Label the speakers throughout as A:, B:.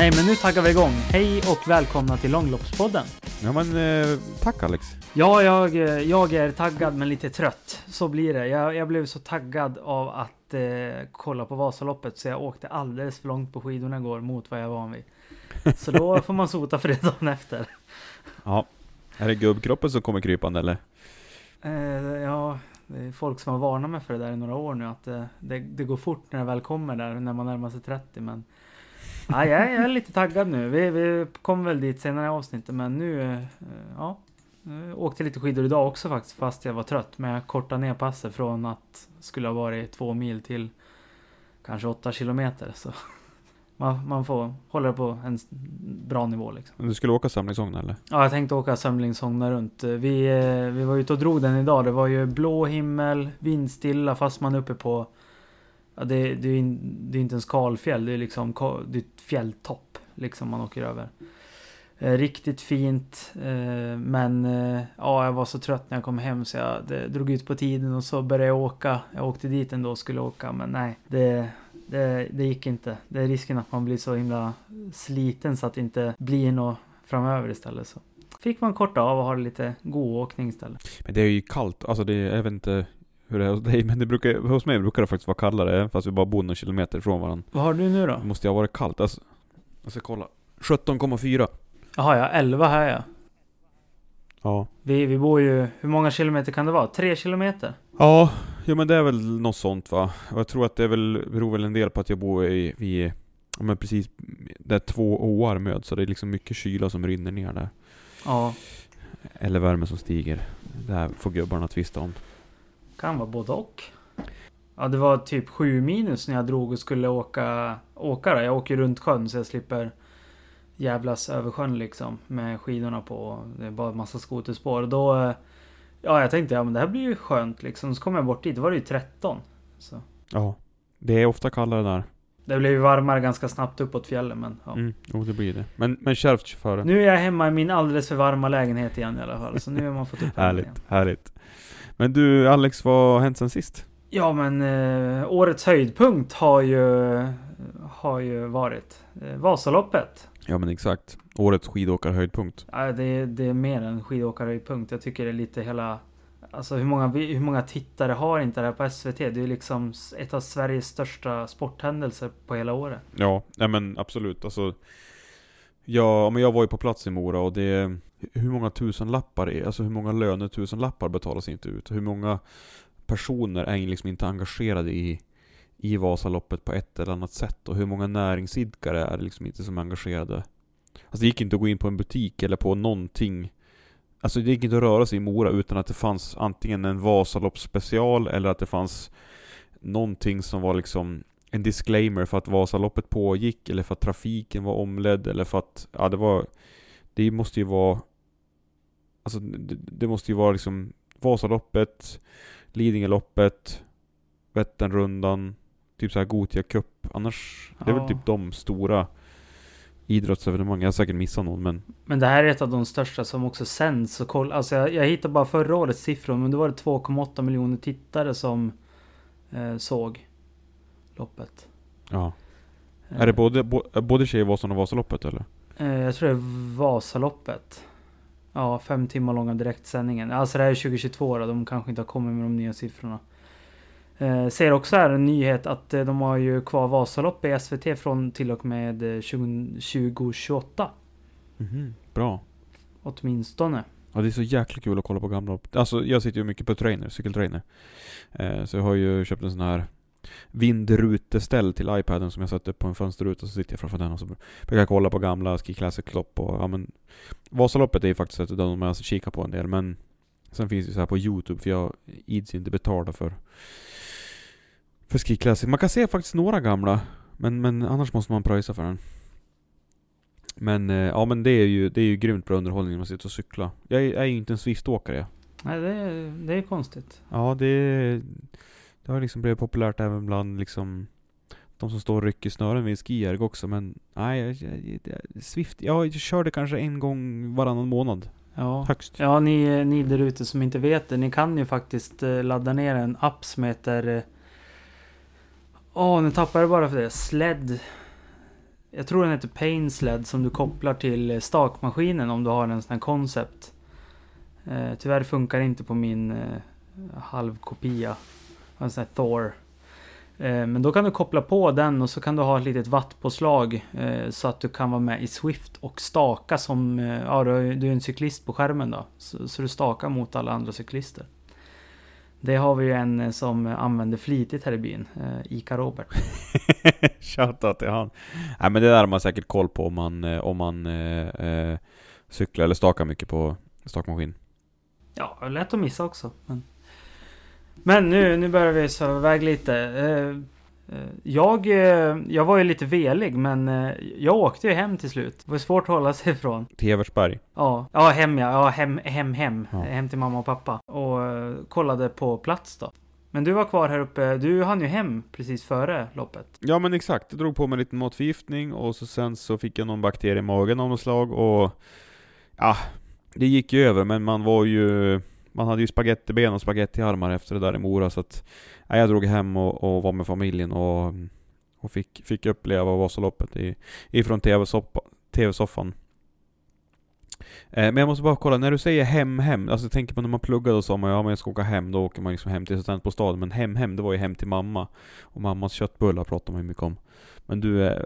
A: Nej, men nu taggar vi igång. Hej och välkomna till Långloppspodden.
B: Ja men eh, tack Alex.
A: Ja, jag, eh, jag är taggad men lite trött. Så blir det. Jag, jag blev så taggad av att eh, kolla på Vasaloppet så jag åkte alldeles för långt på skidorna igår mot vad jag är van vid. Så då får man sota för det dagen efter.
B: Ja. Är det gubbkroppen som kommer krypande eller?
A: Eh, ja, det är folk som har varnat mig för det där i några år nu. Att eh, det, det går fort när det väl kommer där, när man närmar sig 30. Men ja, jag, är, jag är lite taggad nu. Vi, vi kommer väl dit senare i avsnittet. Men nu, eh, ja. Jag åkte lite skidor idag också faktiskt, fast jag var trött. Men jag kortade ner passet från att skulle ha varit två mil till kanske åtta kilometer. Så man, man får hålla det på en bra nivå liksom.
B: Du skulle åka samlingsång eller?
A: Ja, jag tänkte åka Sömlingshångna runt. Vi, eh, vi var ute och drog den idag. Det var ju blå himmel, vindstilla fast man är uppe på... Ja, det, det, är, det är inte en skalfjäll, det är liksom det är ett fjälltopp liksom man åker över. Eh, riktigt fint, eh, men eh, ja, jag var så trött när jag kom hem så jag det, drog ut på tiden och så började jag åka. Jag åkte dit ändå och skulle åka, men nej, det, det, det gick inte. Det är risken att man blir så himla sliten så att det inte blir något framöver istället. Så fick man korta av och ha lite god åkning istället.
B: Men det är ju kallt, alltså det är, jag vet inte hur det är hos dig, men det brukar, hos mig brukar det faktiskt vara kallare, även fast vi bara bor några kilometer ifrån varandra.
A: Vad har du nu då?
B: Det måste ju ha varit kallt, alltså. Jag ska kolla. 17,4.
A: Jaha, har 11 här ja.
B: Ja.
A: Vi, vi bor ju, hur många kilometer kan det vara? Tre kilometer?
B: Ja, ja men det är väl något sånt va. Och jag tror att det är väl, beror väl en del på att jag bor i, vid, ja men precis, där två åar möts, så det är liksom mycket kyla som rinner ner där.
A: Ja,
B: Eller värme som stiger. Det här får gubbarna tvista om.
A: Kan vara både och. Ja, det var typ 7 minus när jag drog och skulle åka, åka då. Jag åker runt sjön så jag slipper jävlas över sjön liksom. Med skidorna på. Det är bara massa skoterspår. Och då, eh, ja jag tänkte ja men det här blir ju skönt liksom. Så kom jag bort dit, då var det ju 13. Så.
B: Ja. Det är ofta kallare där.
A: Det blev ju varmare ganska snabbt uppåt fjällen men ja.
B: Mm, jo det blir det. Men, men kärvt före.
A: Nu är jag hemma i min alldeles för varma lägenhet igen i alla fall. Så nu har man fått upp värmen igen.
B: Härligt, härligt. Men du Alex, vad har hänt sen sist?
A: Ja men eh, årets höjdpunkt har ju, har ju varit eh, Vasaloppet.
B: Ja men exakt. Årets skidåkarhöjdpunkt.
A: Ja, det, är- det är mer än skidåkarhöjdpunkt. Jag tycker det är lite hela... Alltså hur många, hur många tittare har inte det här på SVT? Det är ju liksom ett av Sveriges största sporthändelser på hela året.
B: Ja, ja men absolut. Alltså, ja, men jag var ju på plats i Mora och det... Hur många tusen lappar är, alltså hur många lönetusen lappar betalas inte ut? Hur många personer är liksom inte engagerade i, i Vasaloppet på ett eller annat sätt? Och hur många näringsidkare är det liksom inte som är engagerade? Alltså det gick inte att gå in på en butik eller på någonting Alltså det gick inte att röra sig i Mora utan att det fanns antingen en Vasaloppsspecial eller att det fanns någonting som var liksom en disclaimer för att Vasaloppet pågick eller för att trafiken var omledd eller för att, ja det var Det måste ju vara Alltså det, det måste ju vara liksom Vasaloppet Lidingöloppet Vätternrundan Typ såhär Gothia Cup Annars, det är väl
A: Ja.
B: typ de stora Idrottsevenemang, jag har säkert missat någon men
A: Men det här är ett av de största som också sänds och koll. Alltså jag, jag hittade bara förra årets siffror men då var det 2,8 miljoner tittare som eh, såg loppet.
B: Ja
A: Eh,
B: Är det både, bo, både Tjejvasan och Vasaloppet eller?
A: Eh, jag tror det är Vasaloppet. Ja, fem timmar långa direktsändningen. Alltså det här är 2022 då, de kanske inte har kommit med de nya siffrorna. Eh, ser också här en nyhet att eh, de har ju kvar Vasalopp i SVT från till och med eh, 20, 2028.
B: Mhm, bra
A: Åtminstone.
B: Ja det är så jäkla kul att kolla på gamla lopp. Alltså jag sitter ju mycket på trainer, cykeltrainer. Eh, så jag har ju köpt en sån här vindruteställ till iPaden som jag sätter på en fönsterruta så sitter jag framför den och så brukar jag kolla på gamla Ski Classic-lopp och ja men Vasaloppet är ju faktiskt ett av de jag kikar på en del men Sen finns det ju så här på Youtube för jag ids inte betala för För Ski Classic. Man kan se faktiskt några gamla men, men annars måste man pröjsa för den. Men eh, ja men det är ju, det är ju grymt bra underhållning när man sitter och cyklar. Jag är, jag är ju inte en Swift-åkare.
A: Nej, det, är- det är konstigt.
B: Ja, det, det har liksom blivit populärt även bland liksom de som står och rycker snören vid skijärg också, men nej, jag, jag, det- Swift, ja, jag körde kanske en gång varannan månad,
A: Ja.
B: högst.
A: Ja, ni, ni där ute som inte vet det, ni kan ju faktiskt eh, ladda ner en app som heter... eh, Åh, nu tappade jag bara för det. Sled... jag tror den heter Painsled som du kopplar till stakmaskinen om du har en sån här koncept. Eh, tyvärr funkar det inte på min eh, halvkopia. En sån här Thor. Eh, men då kan du koppla på den och så kan du ha ett litet wattpåslag eh, så att du kan vara med i Swift och staka som, eh, ja du är en cyklist på skärmen då. Så, så du stakar mot alla andra cyklister. Det har vi ju en som använder flitigt här i byn, Ica Robert.
B: Shoutout till han. Nej men det där har man säkert koll på om man, om man eh, cyklar eller stakar mycket på stakmaskin.
A: Ja, lätt att missa också. Men, men nu, nu börjar vi sväva iväg lite. Eh, jag, jag var ju lite velig men jag åkte ju hem till slut. Det var svårt att hålla sig ifrån.
B: Till Evertsberg?
A: Ja, ja hem ja. ja hem, hem, hem. Ja. Hem till mamma och pappa. Och kollade på plats då. Men du var kvar här uppe, du hann ju hem precis före loppet.
B: Ja men exakt, jag drog på mig lite matförgiftning och så sen så fick jag någon bakterie i magen av något slag och... Ja, det gick ju över men man var ju... Man hade ju spagettiben och spagettiarmar efter det där i Mora så att... Ja, jag drog hem och, och var med familjen och... Och fick, fick uppleva Vasaloppet i, ifrån TV-soffan. Eh, men jag måste bara kolla, när du säger hem, hem, alltså jag tänker på när man pluggade och sa man ja men jag ska åka hem, då åker man liksom hem till studentbostaden. Men hem, hem, det var ju hem till mamma. Och mammas köttbullar pratar man ju mycket om. Men du, eh,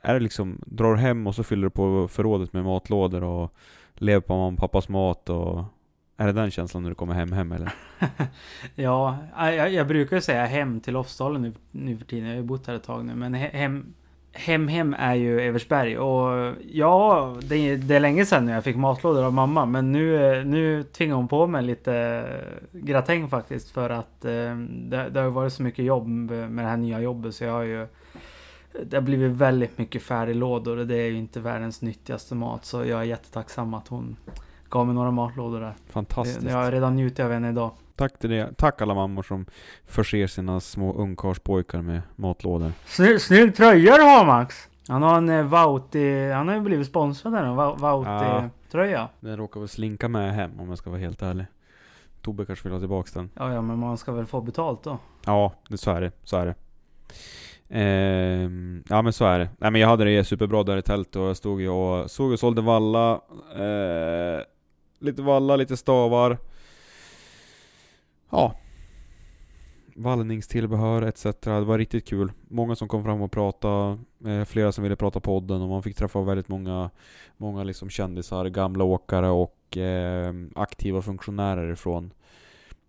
B: är det liksom, drar hem och så fyller du på förrådet med matlådor och lever på mamma och pappas mat och är det den känslan när du kommer hem, hem eller?
A: ja, jag, jag brukar säga hem till Lofsdalen nu, nu för tiden. Jag har ju bott här ett tag nu. Men hem, Hem Hem är ju Eversberg och ja, det, det är länge sedan jag fick matlådor av mamma men nu, nu tvingar hon på mig lite gratäng faktiskt för att eh, det, det har varit så mycket jobb med det här nya jobbet så jag har ju det har blivit väldigt mycket färdiglådor och det är ju inte världens nyttigaste mat så jag är jättetacksam att hon gav mig några matlådor där.
B: Fantastiskt.
A: Jag har redan njutit av henne idag.
B: Tack till det. Tack alla mammor som förser sina små ungkarlspojkar med matlådor.
A: Snygg, snygg tröja du har Max! Han har en eh, Vauti, han har ju blivit sponsrad där, en Vauti-tröja. Ja,
B: den råkar väl slinka med hem om jag ska vara helt ärlig. Tobbe kanske vill ha tillbaks den.
A: Ja, ja, men man ska väl få betalt då?
B: Ja, det, så är det. Så är det. Ehm, ja men så är det. Nej men jag hade det superbra där i tältet och jag stod ju och såg och sålde valla. Eh, lite valla, lite stavar ja, vallningstillbehör etc. Det var riktigt kul. Många som kom fram och pratade, eh, flera som ville prata podden och man fick träffa väldigt många, många liksom kändisar, gamla åkare och eh, aktiva funktionärer från,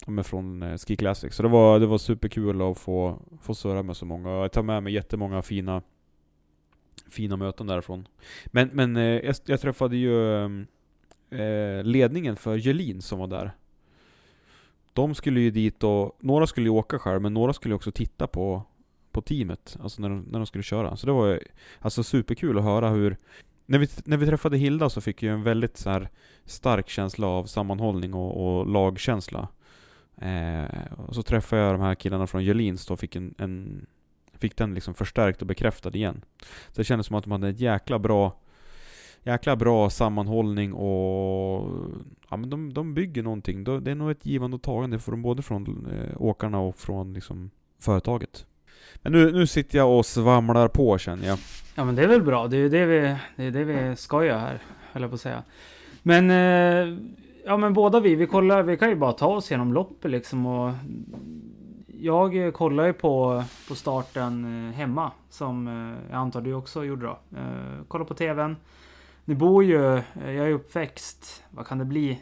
B: men från eh, Ski Classic. Så det var, det var superkul att få, få surra med så många. Jag tar med mig jättemånga fina, fina möten därifrån. Men, men eh, jag, jag träffade ju ehm, eh, ledningen för Jelin som var där de skulle ju dit och, några skulle ju åka själv, men några skulle också titta på, på teamet, alltså när de, när de skulle köra. Så det var ju alltså superkul att höra hur, när vi, när vi träffade Hilda så fick jag en väldigt så här stark känsla av sammanhållning och, och lagkänsla. Eh, och så träffade jag de här killarna från Jelins då, fick en, en fick den liksom förstärkt och bekräftad igen. Så det kändes som att de hade ett jäkla bra jäkla bra sammanhållning och ja, men de, de bygger någonting. Det är nog ett givande och tagande från både från eh, åkarna och från liksom, företaget. Men nu, nu sitter jag och svamlar på känner jag.
A: Ja men det är väl bra. Det är ju det vi, det är det vi ska göra här, höll jag på att säga. Men, eh, ja men båda vi, vi kollar, vi kan ju bara ta oss genom loppet liksom och jag kollar ju på, på starten eh, hemma som jag antar du också gjorde då. Kollade kollar på TVn. Nu bor ju, eh, jag är uppväxt, vad kan det bli?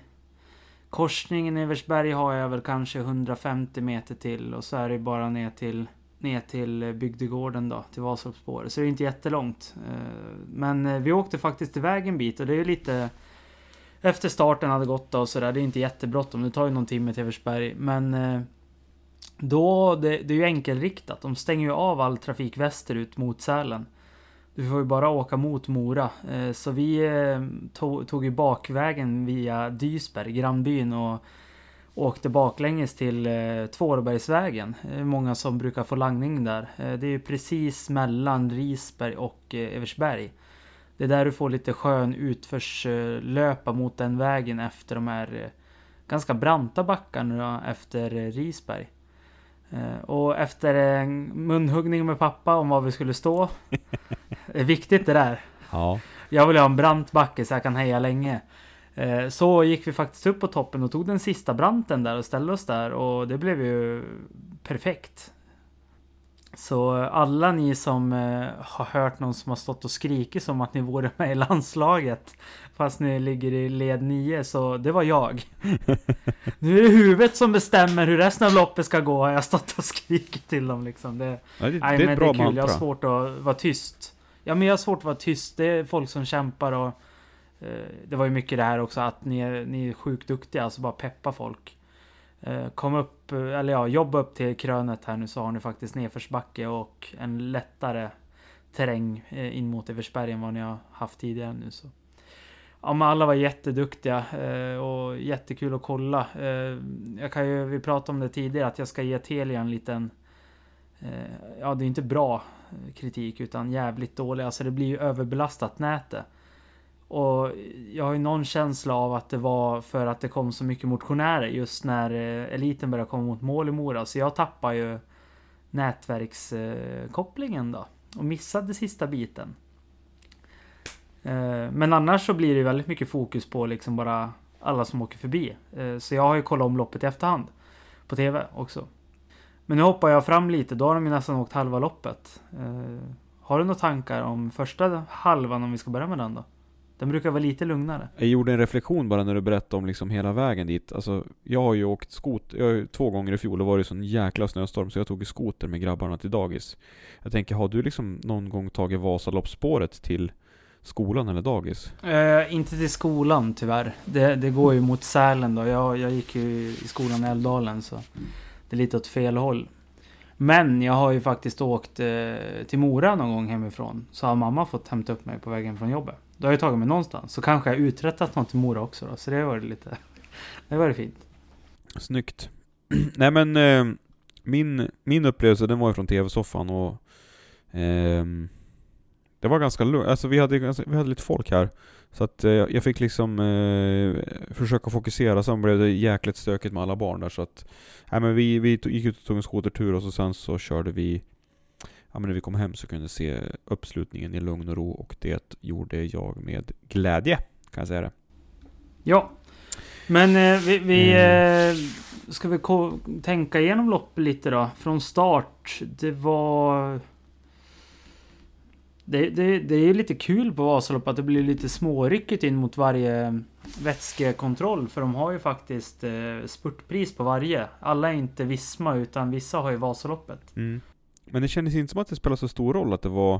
A: Korsningen i Eversberg har jag väl kanske 150 meter till och så är det bara ner till ner till eh, bygdegården då, till Vasaloppsspåret. Så det är inte jättelångt. Eh, men vi åkte faktiskt iväg en bit och det är ju lite... Efter starten hade gått då och sådär, det är inte jättebråttom. Det tar ju någon timme till Eversberg. Men... Då, det, det är ju enkelriktat. De stänger ju av all trafik västerut mot Sälen. Du får ju bara åka mot Mora. Eh, så vi eh, tog, ju bakvägen via Dysberg, grannbyn och åkte baklänges till eh, Tvårbergsvägen. Många som brukar få langning där. Det är ju precis mellan Risberg och Eversberg. Det är där du får lite skön utförslöpa mot den vägen efter de här ganska branta backarna efter Risberg. Och efter en munhuggning med pappa om var vi skulle stå Det är viktigt det där.
B: Ja.
A: Jag vill ha en brant backe så jag kan heja länge. Eh, Så gick vi faktiskt upp på toppen och tog den sista branten där och ställde oss där och det blev ju perfekt. Så alla ni som eh, har hört någon som har stått och skrikit som att ni vore med i landslaget fast ni ligger i led 9 så det var jag. nu är det huvudet som bestämmer hur resten av loppet ska gå har jag stått och skrikit till dem liksom. Det,
B: Ja, det,
A: Nej,
B: det är
A: men
B: bra
A: det är kul. Jag har
B: mantra.
A: svårt att vara tyst. Ja, men jag har svårt att vara tyst. Det är folk som kämpar och eh, det var ju mycket det här också att ni är, ni är sjukt duktiga, alltså bara peppa folk. Eh, kom upp, eh, eller ja, jobba upp till krönet här nu så har ni faktiskt nedförsbacke och en lättare terräng in mot Eversberg än vad ni har haft tidigare nu så. Ja men alla var jätteduktiga eh, och jättekul att kolla. Eh, jag kan ju, vi pratade om det tidigare att jag ska ge Telia en liten eh, Ja det är inte bra kritik utan jävligt dålig. Alltså det blir ju överbelastat nätet. Och jag har ju någon känsla av att det var för att det kom så mycket motionärer just när eliten började komma mot mål i Mora. Så jag tappar ju nätverkskopplingen då. Och missade sista biten. Eh, men annars så blir det ju väldigt mycket fokus på liksom bara alla som åker förbi. Eh, så jag har ju kollat om loppet i efterhand. På TV också. Men nu hoppar jag fram lite, då har de ju nästan åkt halva loppet. Eh, har du några tankar om första halvan om vi ska börja med den då? Den brukar vara lite lugnare.
B: Jag gjorde en reflektion bara när du berättade om liksom hela vägen dit. Alltså, jag har ju åkt skoter, jag två gånger i fjol, då var det sån jäkla snöstorm så jag tog ju skoter med grabbarna till dagis. Jag tänker, har du liksom någon gång tagit Vasaloppsspåret till skolan eller dagis?
A: Eh, inte till skolan tyvärr. Det, det går ju mot Sälen då. Jag, jag gick ju i skolan i Älvdalen så det är lite åt fel håll. Men jag har ju faktiskt åkt eh, till Mora någon gång hemifrån. Så har mamma fått hämta upp mig på vägen från jobbet. Då har jag tagit mig någonstans. Så kanske jag uträttat något i Mora också då. Så det varit lite... Det varit fint.
B: Snyggt. Nej men, eh, min, min upplevelse den var ju från TV-soffan och ehm, Det var ganska lugnt, alltså vi hade, vi hade lite folk här Så att eh, jag fick liksom eh, försöka fokusera, sen blev det jäkligt stökigt med alla barn där så att Nej men vi, vi tog- gick ut och tog en skotertur och så sen så körde vi Ja men när vi kom hem så kunde jag se uppslutningen i lugn och ro och det gjorde jag med glädje, kan jag säga det.
A: Ja. Men eh, vi, vi
B: Mm.
A: eh, ska vi tänka igenom loppet lite då. Från start. Det var... Det, det, det är lite kul på Vasaloppet att det blir lite småryckigt in mot varje vätskekontroll. För de har ju faktiskt eh, spurtpris på varje. Alla är inte Visma utan vissa har ju Vasaloppet.
B: Mm. Men det kändes inte som att det spelade så stor roll att det var...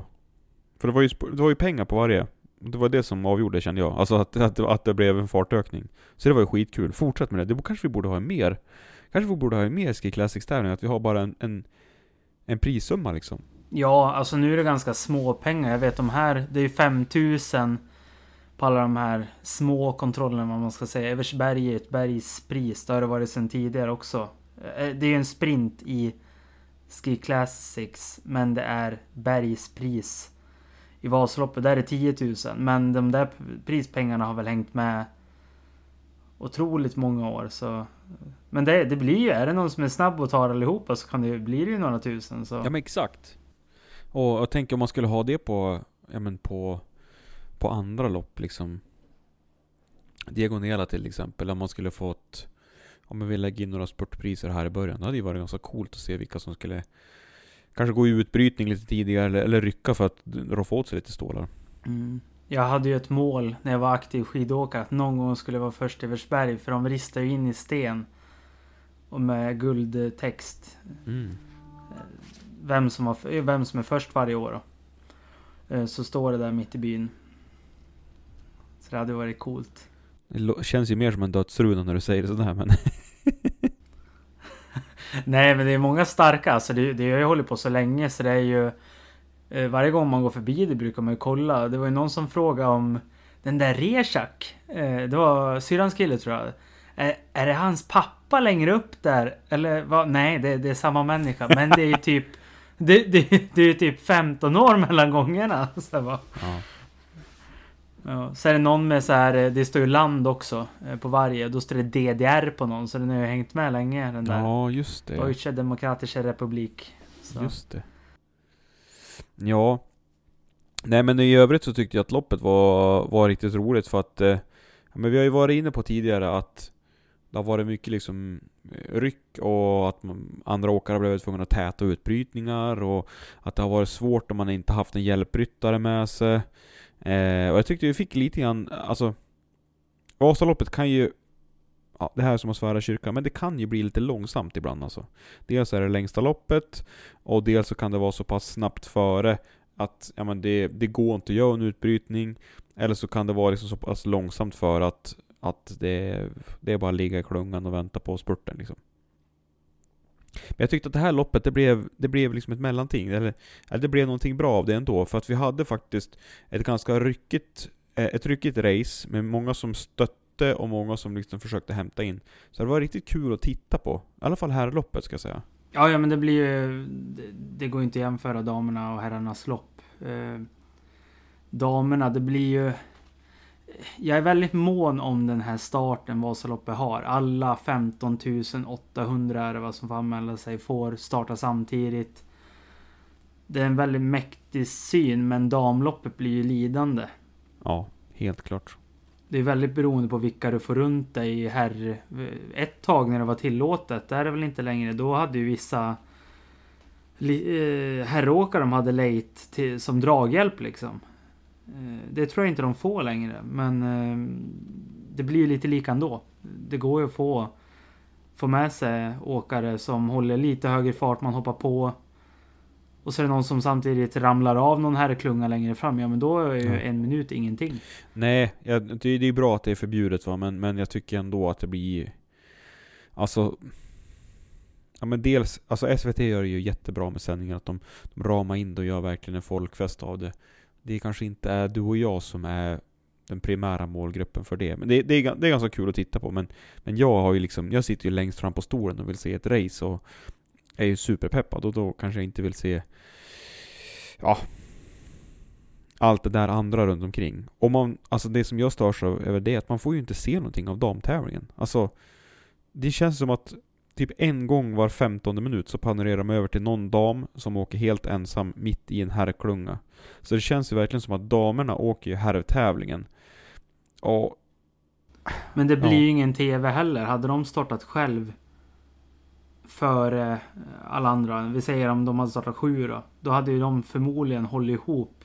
B: För det var ju, det var ju pengar på varje. Det var det som avgjorde kände jag. Alltså att, att, det- att det blev en fartökning. Så det var ju skitkul. Fortsätt med det. Det kanske vi borde ha mer. Kanske vi borde ha mer Ski Classics tävling Att vi har bara en, en, en prissumma liksom.
A: Ja, alltså nu är det ganska små pengar. Jag vet de här, det är ju 5000 på alla de här små kontrollerna vad man ska säga. Eversberg är ett bergspris. Det har det varit sedan tidigare också. Eh, det är ju en sprint i Ski Classics, men det är bergspris. I Vasaloppet, där är det 10 000. Men de där prispengarna har väl hängt med otroligt många år. Så. Men det, det blir ju, är det någon som är snabb och tar allihopa så kan det blir det ju några tusen. Så.
B: Ja men exakt. Och jag tänker om man skulle ha det på, ja men på, på andra lopp liksom. Diagonela till exempel, om man skulle fått om man vill lägga in några spurtpriser här i början. Det hade ju varit ganska coolt att se vilka som skulle Kanske gå i utbrytning lite tidigare eller, eller rycka för att roffa åt sig lite stålar.
A: Mm. Jag hade ju ett mål när jag var aktiv skidåkare att någon gång skulle jag vara först i Eversberg för de ristar ju in i sten. Och med guldtext.
B: Mm.
A: Vem som, har, vem som är först varje år då. Eh, Så står det där mitt i byn. Så det hade varit coolt.
B: Det känns ju mer som en dödsruna när du säger sådär men
A: Nej men det är många starka. Alltså det, det har ju hållit på så länge så det är ju... eh, Varje gång man går förbi det brukar man ju kolla. Det var ju någon som frågade om den där. Eh, Det var syrrans kille tror jag. Är, är det hans pappa längre upp där? Eller vad? Nej, det, det är samma människa. Men det är ju typ... Det, det, det är ju typ 15 år mellan gångerna. Så, bara,
B: ja.
A: ja. så är det någon med så här, eh, det står ju land också eh, på varje. Då står det DDR på någon. Så den har ju hängt med länge den där.
B: ja, just det.
A: Deutsche Demokratische Republik. Så.
B: Just det. Ja. Nej men i övrigt så tyckte jag att loppet var, var riktigt roligt för att eh, men vi har ju varit inne på tidigare att det har varit mycket liksom eh, ryck och att man, andra åkare har blivit tvungna att täta utbrytningar och att det har varit svårt om man inte haft en hjälpryttare med sig. Eh, och jag tyckte vi fick lite grann, alltså Vasaloppet kan ju Ja, det här är som att svära kyrkan, men det kan ju bli lite långsamt ibland alltså. Dels är det längsta loppet, och dels så kan det vara så pass snabbt före att ja, men det, det går inte att göra en utbrytning. Eller så kan det vara liksom så pass långsamt för att, att det, det är bara att ligga i klungan och vänta på spurten liksom. Men jag tyckte att det här loppet, det blev, det blev liksom ett mellanting. Eller, eller det blev någonting bra av det ändå. För att vi hade faktiskt ett ganska ryckigt, eh, ett ryckigt race med många som stötte och många som liksom försökte hämta in. Så det var riktigt kul att titta på. I alla fall här loppet ska jag säga.
A: Ja, ja men det blir ju... Det, det går inte att jämföra damerna och herrarnas lopp. Eh, damerna, det blir ju... Jag är väldigt mån om den här starten Vasaloppet har. Alla 15 800 är det vad som får anmäla sig får starta samtidigt. Det är en väldigt mäktig syn men damloppet blir ju lidande.
B: Ja, helt klart.
A: Det är väldigt beroende på vilka du får runt dig herr... Ett tag när det var tillåtet, där är det väl inte längre. Då hade ju vissa eh, herråkare de hade till, som draghjälp liksom. Eh, det tror jag inte de får längre, men eh, det blir lite lika ändå. Det går ju att få, få med sig åkare som håller lite högre fart, man hoppar på. Och så är det någon som samtidigt ramlar av någon herrklunga längre fram. Ja men då är ju en minut ingenting.
B: Nej, ja, det är ju bra att det är förbjudet va, men, men jag tycker ändå att det blir... Alltså... Ja men dels, alltså SVT gör det ju jättebra med sändningen, att de, de ramar in det och gör verkligen en folkfest av det. Det kanske inte är du och jag som är den primära målgruppen för det. Men det, det, är, det är ganska kul att titta på. Men, men jag har ju liksom, jag sitter ju längst fram på stolen och vill se ett race och är ju superpeppad och då kanske jag inte vill se ja, allt det där andra runt omkring. Och man, alltså det som jag störs av över det är att man får ju inte se någonting av damtävlingen. Alltså, det känns som att typ en gång var femtonde minut så panorerar de över till någon dam som åker helt ensam mitt i en herrklunga. Så det känns ju verkligen som att damerna åker ju herrtävlingen. Och...
A: Men det blir ju ingen TV heller. Hade de startat själv före alla andra. Vi säger om de hade startat sju då. Då hade ju de förmodligen hållit ihop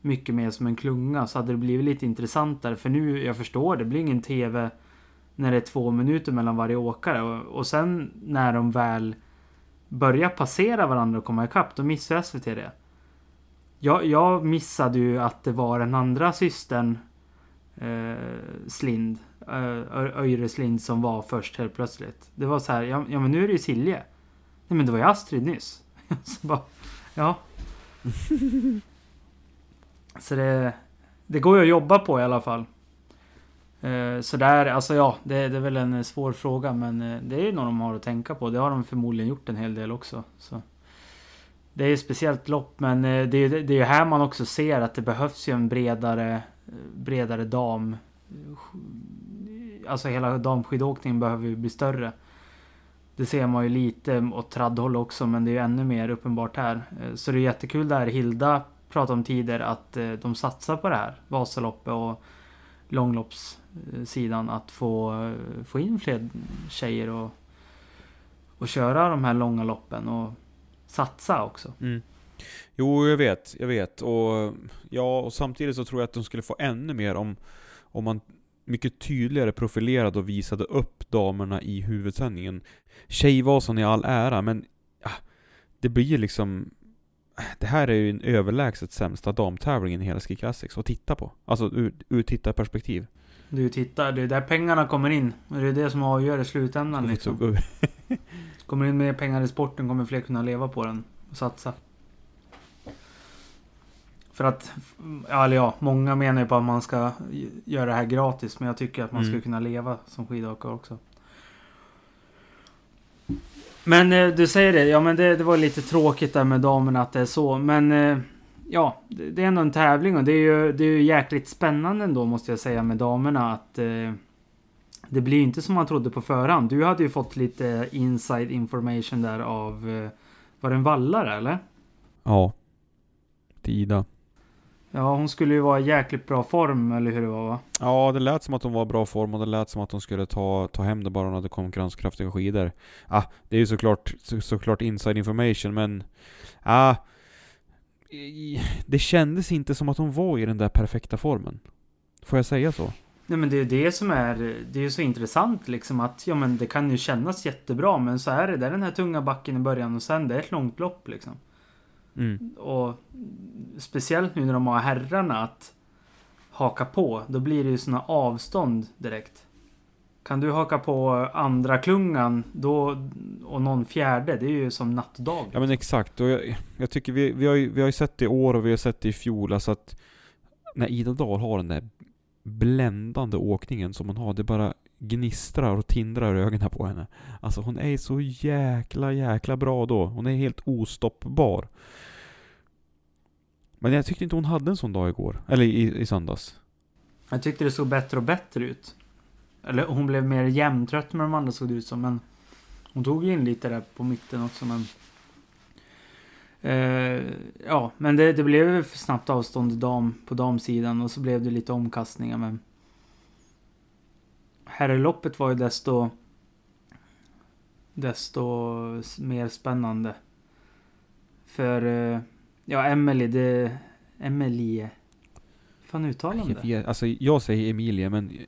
A: mycket mer som en klunga. Så hade det blivit lite intressantare. För nu, jag förstår, det blir ingen TV när det är två minuter mellan varje åkare. Och, och sen när de väl börjar passera varandra och komma ikapp, då missar SVT det. Jag, jag missade ju att det var den andra systern eh, Slind uh, Öjreslind som var först helt plötsligt. Det var så här, ja, ja men nu är det ju Silje. Nej men det var ju Astrid nyss. så bara, ja. så det, det går ju att jobba på i alla fall. Eh, så där, alltså ja, det, det, är väl en eh, svår fråga men eh, det är ju något de har att tänka på. Det har de förmodligen gjort en hel del också. Så. Det är ett speciellt lopp men det, det, det är ju här man också ser att det behövs ju en bredare, bredare dam alltså hela damskidåkningen behöver ju bli större. Det ser man ju lite åt traddhåll också, men det är ju ännu mer uppenbart här. Så det är jättekul där Hilda pratade om tidigare att de satsar på det här. Vasaloppet och Långlopps... Eh, sidan Att få, få in fler tjejer och, och köra de här långa loppen och satsa också.
B: Mm. Jo, jag vet, jag vet. Och, ja, och samtidigt så tror jag att de skulle få ännu mer om, om man mycket tydligare profilerade och visade upp damerna i huvudsändningen. Tjejvasan i all ära, men ja, det blir liksom... Det här är ju den överlägset sämsta damtävlingen i hela Ski Classics att titta på. Alltså ur, ur tittarperspektiv.
A: Du tittar, det är där pengarna kommer in. Det är det som avgör i slutändan liksom. kommer in mer pengar i sporten kommer fler kunna leva på den och satsa. För att, eller ja, många menar ju på att man ska göra det här gratis. Men jag tycker att man mm. ska kunna leva som skidåkare också. Men eh, du säger det, ja men det, det, var lite tråkigt där med damerna att det är så. Men eh, ja, det, är ändå en tävling och det är ju, det är ju jäkligt spännande ändå måste jag säga med damerna. Att eh, det blir inte som man trodde på förhand. Du hade ju fått lite inside information där av, eh, var det en vallare eller?
B: Ja, Ida.
A: Ja, hon skulle ju vara i jäkligt bra form, eller hur det var va?
B: Ja, det lät som att hon var i bra form och det lät som att hon skulle ta, ta hem det bara hon hade konkurrenskraftiga skidor. Ah, det är ju såklart, så, såklart inside information men... Ah, det kändes inte som att hon var i den där perfekta formen. Får jag säga så?
A: Nej men det är det som är, det är så intressant liksom att, ja men det kan ju kännas jättebra men så är det, det är den här tunga backen i början och sen det är ett långt lopp liksom.
B: Mm.
A: Och speciellt nu när de har herrarna att haka på, då blir det ju såna avstånd direkt. Kan du haka på andra klungan då, och någon fjärde, det är ju som natt och dag.
B: Ja men exakt, och jag, jag tycker vi, vi, har ju, vi har ju sett det i år och vi har sett det i fjol, alltså att när Ida Dahl har den där bländande åkningen som hon har, det bara gnistrar och tindrar i ögonen på henne. Alltså hon är så jäkla, jäkla bra då. Hon är helt ostoppbar. Men jag tyckte inte hon hade en sån dag igår, eller i, i söndags.
A: Jag tyckte det såg bättre och bättre ut. Eller hon blev mer jämntrött med de andra såg det ut som. Men hon tog ju in lite där på mitten också. Men eh, ja, men det, det blev för snabbt avstånd dam, på damsidan. Och så blev det lite omkastningar. Men herrloppet var ju desto desto mer spännande. För eh, ja, Emily, det... Emelie. Fan uttalar
B: Jag,
A: det?
B: alltså jag säger Emilie, men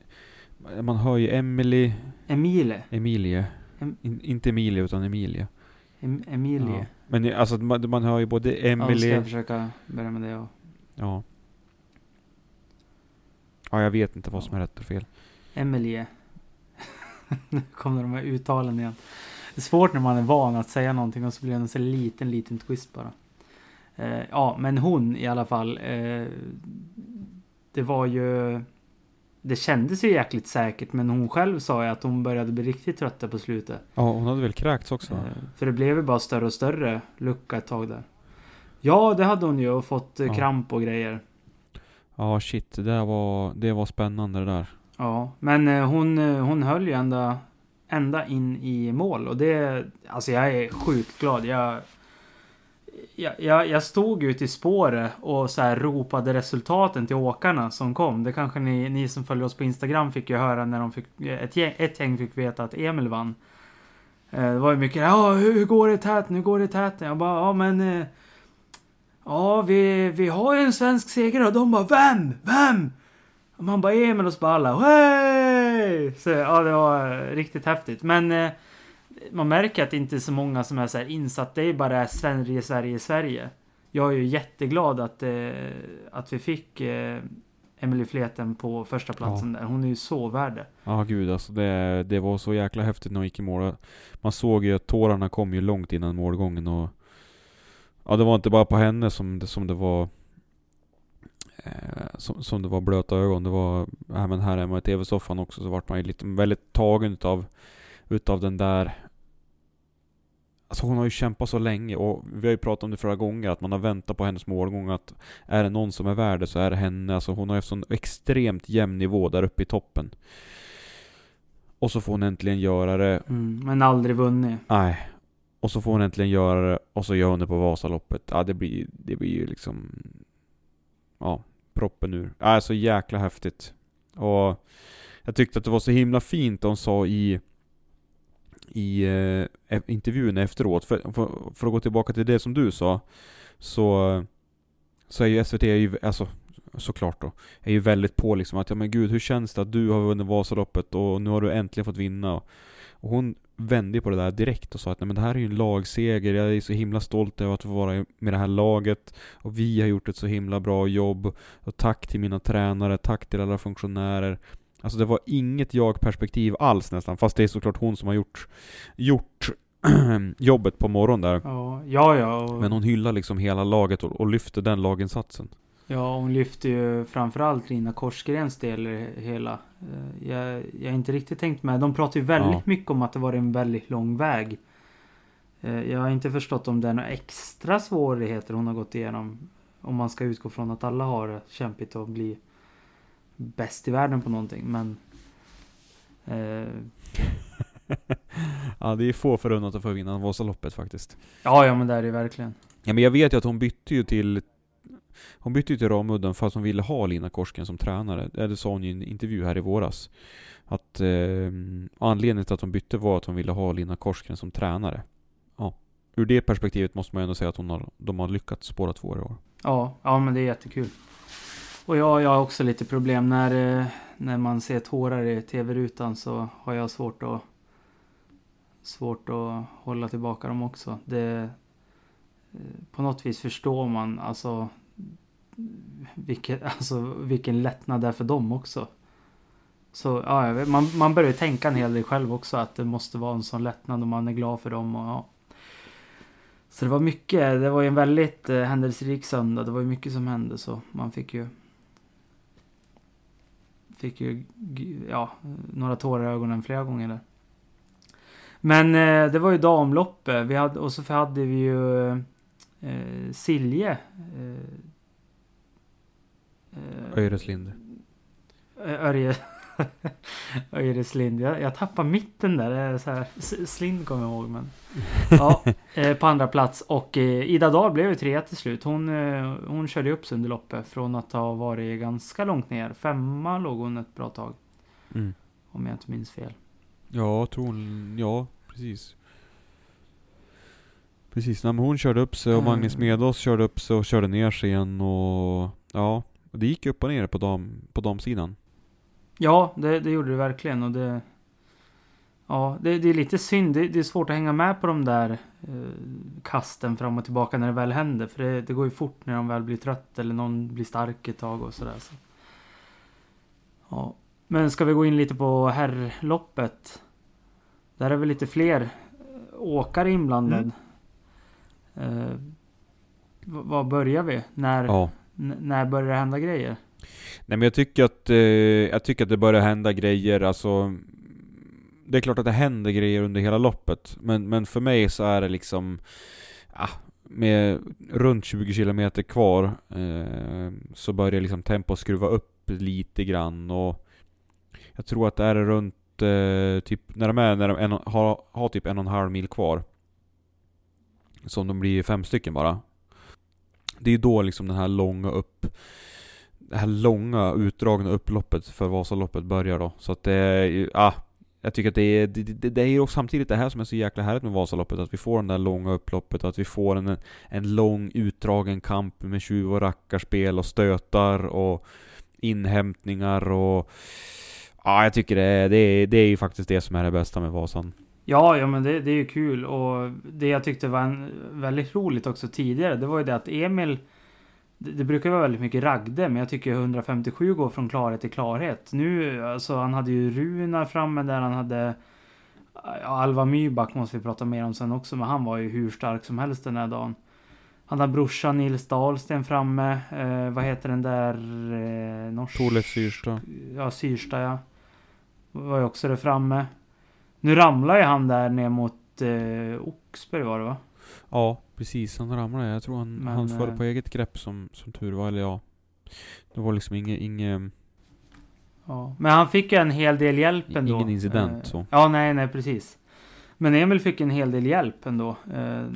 B: man hör ju Emily,
A: Emile.
B: Emilie.
A: Em-
B: In, inte Emilie, utan Emilie.
A: Em Emilie.
B: Ja. Men alltså man, man hör ju både
A: Ja, då ska
B: Emily...
A: jag försöka börja med det. Och
B: Ja. Ja, jag vet inte vad som är rätt och fel.
A: Emelie. nu kommer de här uttalen igen. Det är svårt när man är van att säga någonting och så blir det en så liten, liten twist bara. Eh, ja, men hon i alla fall. Eh, det var ju... Det kändes ju jäkligt säkert, men hon själv sa ju att hon började bli riktigt trött där på slutet.
B: Ja, hon hade väl kräkts också?
A: Eh, för det blev ju bara större och större lucka ett tag där. Ja, det hade hon ju och fått eh,
B: Ja.
A: kramp och grejer.
B: Ja, shit. Det där var, det var spännande det där.
A: Ja, men eh, hon, hon höll ju ända, ända in i mål och det... Alltså jag är sjukt glad. Jag, jag, jag, jag stod ute i spåret och så här ropade resultaten till åkarna som kom. Det kanske ni, ni som följer oss på Instagram fick ju höra när de fick... Ett gäng, ett gäng fick veta att Emil vann. Eh, Det var ju mycket ja hur, går det i täten? Hur går det i täten? Jag bara, ja men... eh, Ja, vi, vi har ju en svensk seger och de bara, vem? Vem? Och man bara Emil och så bara alla Så ja, det var eh, riktigt häftigt. Men eh, man märker att det inte är så många som är så insatt. Det är bara Sverige, Sverige, Sverige. Jag är ju jätteglad att, eh, att vi fick eh, Emily Fleten på första platsen där. Hon är ju så värd det.
B: Ja, gud alltså. Det, det var så jäkla häftigt när hon gick i mål. Man såg ju att tårarna kom ju långt innan målgången och... Ja, det var inte bara på henne som det, som det var... Eh, som, som det var blöta ögon. Det var även här hemma i TV-soffan också så vart man ju lite väldigt tagen utav, utav den där Alltså hon har ju kämpat så länge och vi har ju pratat om det flera gånger att man har väntat på hennes målgång att är det någon som är värd det så är det henne. Alltså hon har ju sån extremt jämn nivå där uppe i toppen. Och så får hon äntligen göra det.
A: Mm, men aldrig vunnit.
B: Nej. Och så får hon äntligen göra det och så gör hon det på Vasaloppet. Ja det blir, det blir ju liksom... Ja, proppen ur. Ja, så jäkla häftigt. Och jag tyckte att det var så himla fint de sa i i eh, intervjun efteråt. För, för, för att gå tillbaka till det som du sa. Så, så är ju SVT, är ju, alltså såklart då, är ju väldigt på liksom att ja men gud hur känns det att du har vunnit Vasaloppet och nu har du äntligen fått vinna. Och hon vände ju på det där direkt och sa att nej men det här är ju en lagseger, jag är så himla stolt över att få vara med det här laget. Och vi har gjort ett så himla bra jobb. Och tack till mina tränare, tack till alla funktionärer. Alltså det var inget jag-perspektiv alls nästan, fast det är såklart hon som har gjort, gjort jobbet på morgonen där.
A: Ja, ja. ja och,
B: Men hon hyllar liksom hela laget och, och lyfter den laginsatsen.
A: Ja, hon lyfter ju framförallt Lina Korsgrens del hela. Eh, Jag, jag har inte riktigt tänkt med. De pratar ju väldigt
B: Ja.
A: mycket om att det var en väldigt lång väg. Eh, Jag har inte förstått om det är några extra svårigheter hon har gått igenom. Om man ska utgå från att alla har det kämpigt att bli bäst i världen på någonting. Men... Eh,
B: ja, det är få förunnat att få vinna Vasaloppet faktiskt.
A: ja, ja, men det är det verkligen.
B: Ja, men jag vet ju att hon bytte ju till... hon bytte ju till Ramudden för att hon ville ha Lina Korsgren som tränare. Det sa hon i en intervju här i våras. Att eh, anledningen till att hon bytte var att hon ville ha Lina Korsgren som tränare. Ja. Ur det perspektivet måste man ju ändå säga att hon har, de har lyckats båda två i år.
A: Ja, ja men det är jättekul. Och jag, jag har också lite problem när, eh, när man ser tårar i tv-rutan så har jag svårt att svårt att hålla tillbaka dem också. Det, eh, på något vis förstår man alltså, vilket, alltså vilken lättnad det är för dem också. Så ja, man, man börjar tänka en hel del själv också att det måste vara en sån lättnad och man är glad för dem. Och, ja. Så det var mycket, det var ju en väldigt eh, händelserik söndag. Det var ju mycket som hände så man fick ju Fick ju, ja, några tårar i ögonen flera gånger där. Men eh, det var ju damloppet. Vi hade, och så hade vi ju eh, Silje. Eh,
B: eh Öreslind.
A: Örje... Öreslind. Jag, jag tappar mitten där. Det är så här, Slind kommer jag ihåg men. Ja, eh, på andra plats. Och eh, Ida Dahl blev ju trea till slut. Hon, eh, hon körde upp sig under loppet. Från att ha varit ganska långt ner. Femma låg hon ett bra tag. Mm. Om jag inte minns fel.
B: Ja, tror hon. Ja, precis. Precis, när hon körde upp sig och Magnus mm. Medås körde upp sig och körde ner sig igen och ja, det gick upp och ner på, dam, på damsidan.
A: Ja, det, det gjorde det verkligen och det... Ja, det, det är lite synd. Det, det, är svårt att hänga med på de där eh, kasten fram och tillbaka när det väl händer. För det, det går ju fort när de väl blir trött eller någon blir stark ett tag och sådär. Så. Ja. Men ska vi gå in lite på herrloppet? Där är väl lite fler eh, åkare inblandade. Mm. Eh, var börjar vi? När, ja. när börjar det hända grejer?
B: Nej men jag tycker att, eh, jag tycker att det börjar hända grejer, alltså Det är klart att det händer grejer under hela loppet, men, men för mig så är det liksom ah, Med runt 20 km kvar eh, Så börjar liksom tempo skruva upp lite grann och Jag tror att det är runt eh, typ, när de är, när de en, har, har typ en och en halv mil kvar Som de blir fem stycken bara. Det är då liksom den här långa upp det här långa utdragna upploppet för Vasaloppet börjar då. Så att det är ju, ah, jag tycker att det är, det, det, det är ju samtidigt det här som är så jäkla härligt med Vasaloppet, att vi får den där långa upploppet, att vi får en, en lång utdragen kamp med tjuv och rackarspel och stötar och inhämtningar och... Ja, jag tycker det är, det är, det är ju faktiskt det som är det bästa med Vasan.
A: Ja, ja men det, det är ju kul och det jag tyckte var en, väldigt roligt också tidigare, det var ju det att Emil det, det, brukar vara väldigt mycket ragde, men jag tycker 157 går från klarhet till klarhet. Nu, alltså han hade ju Runar framme där, han hade Alva Myback måste vi prata mer om sen också, men han var ju hur stark som helst den här dagen. Han har brorsan Nils Dahlsten framme. Eh, vad heter den där... Eh, norsk...
B: Tole Syrsta.
A: Ja, Syrsta ja. Var ju också där framme. Nu ramlar ju han där ner mot eh, Oxberg var det va?
B: Ja, precis. Han ramlade. Jag tror han, Men, han föll på eh, eget grepp som, som tur var. Eller ja. Det var liksom inget... Inge,
A: ja. Men han fick ju en hel del hjälp ändå.
B: Ingen incident uh, så.
A: Ja, nej, nej precis. Men Emil fick en hel del hjälp ändå uh,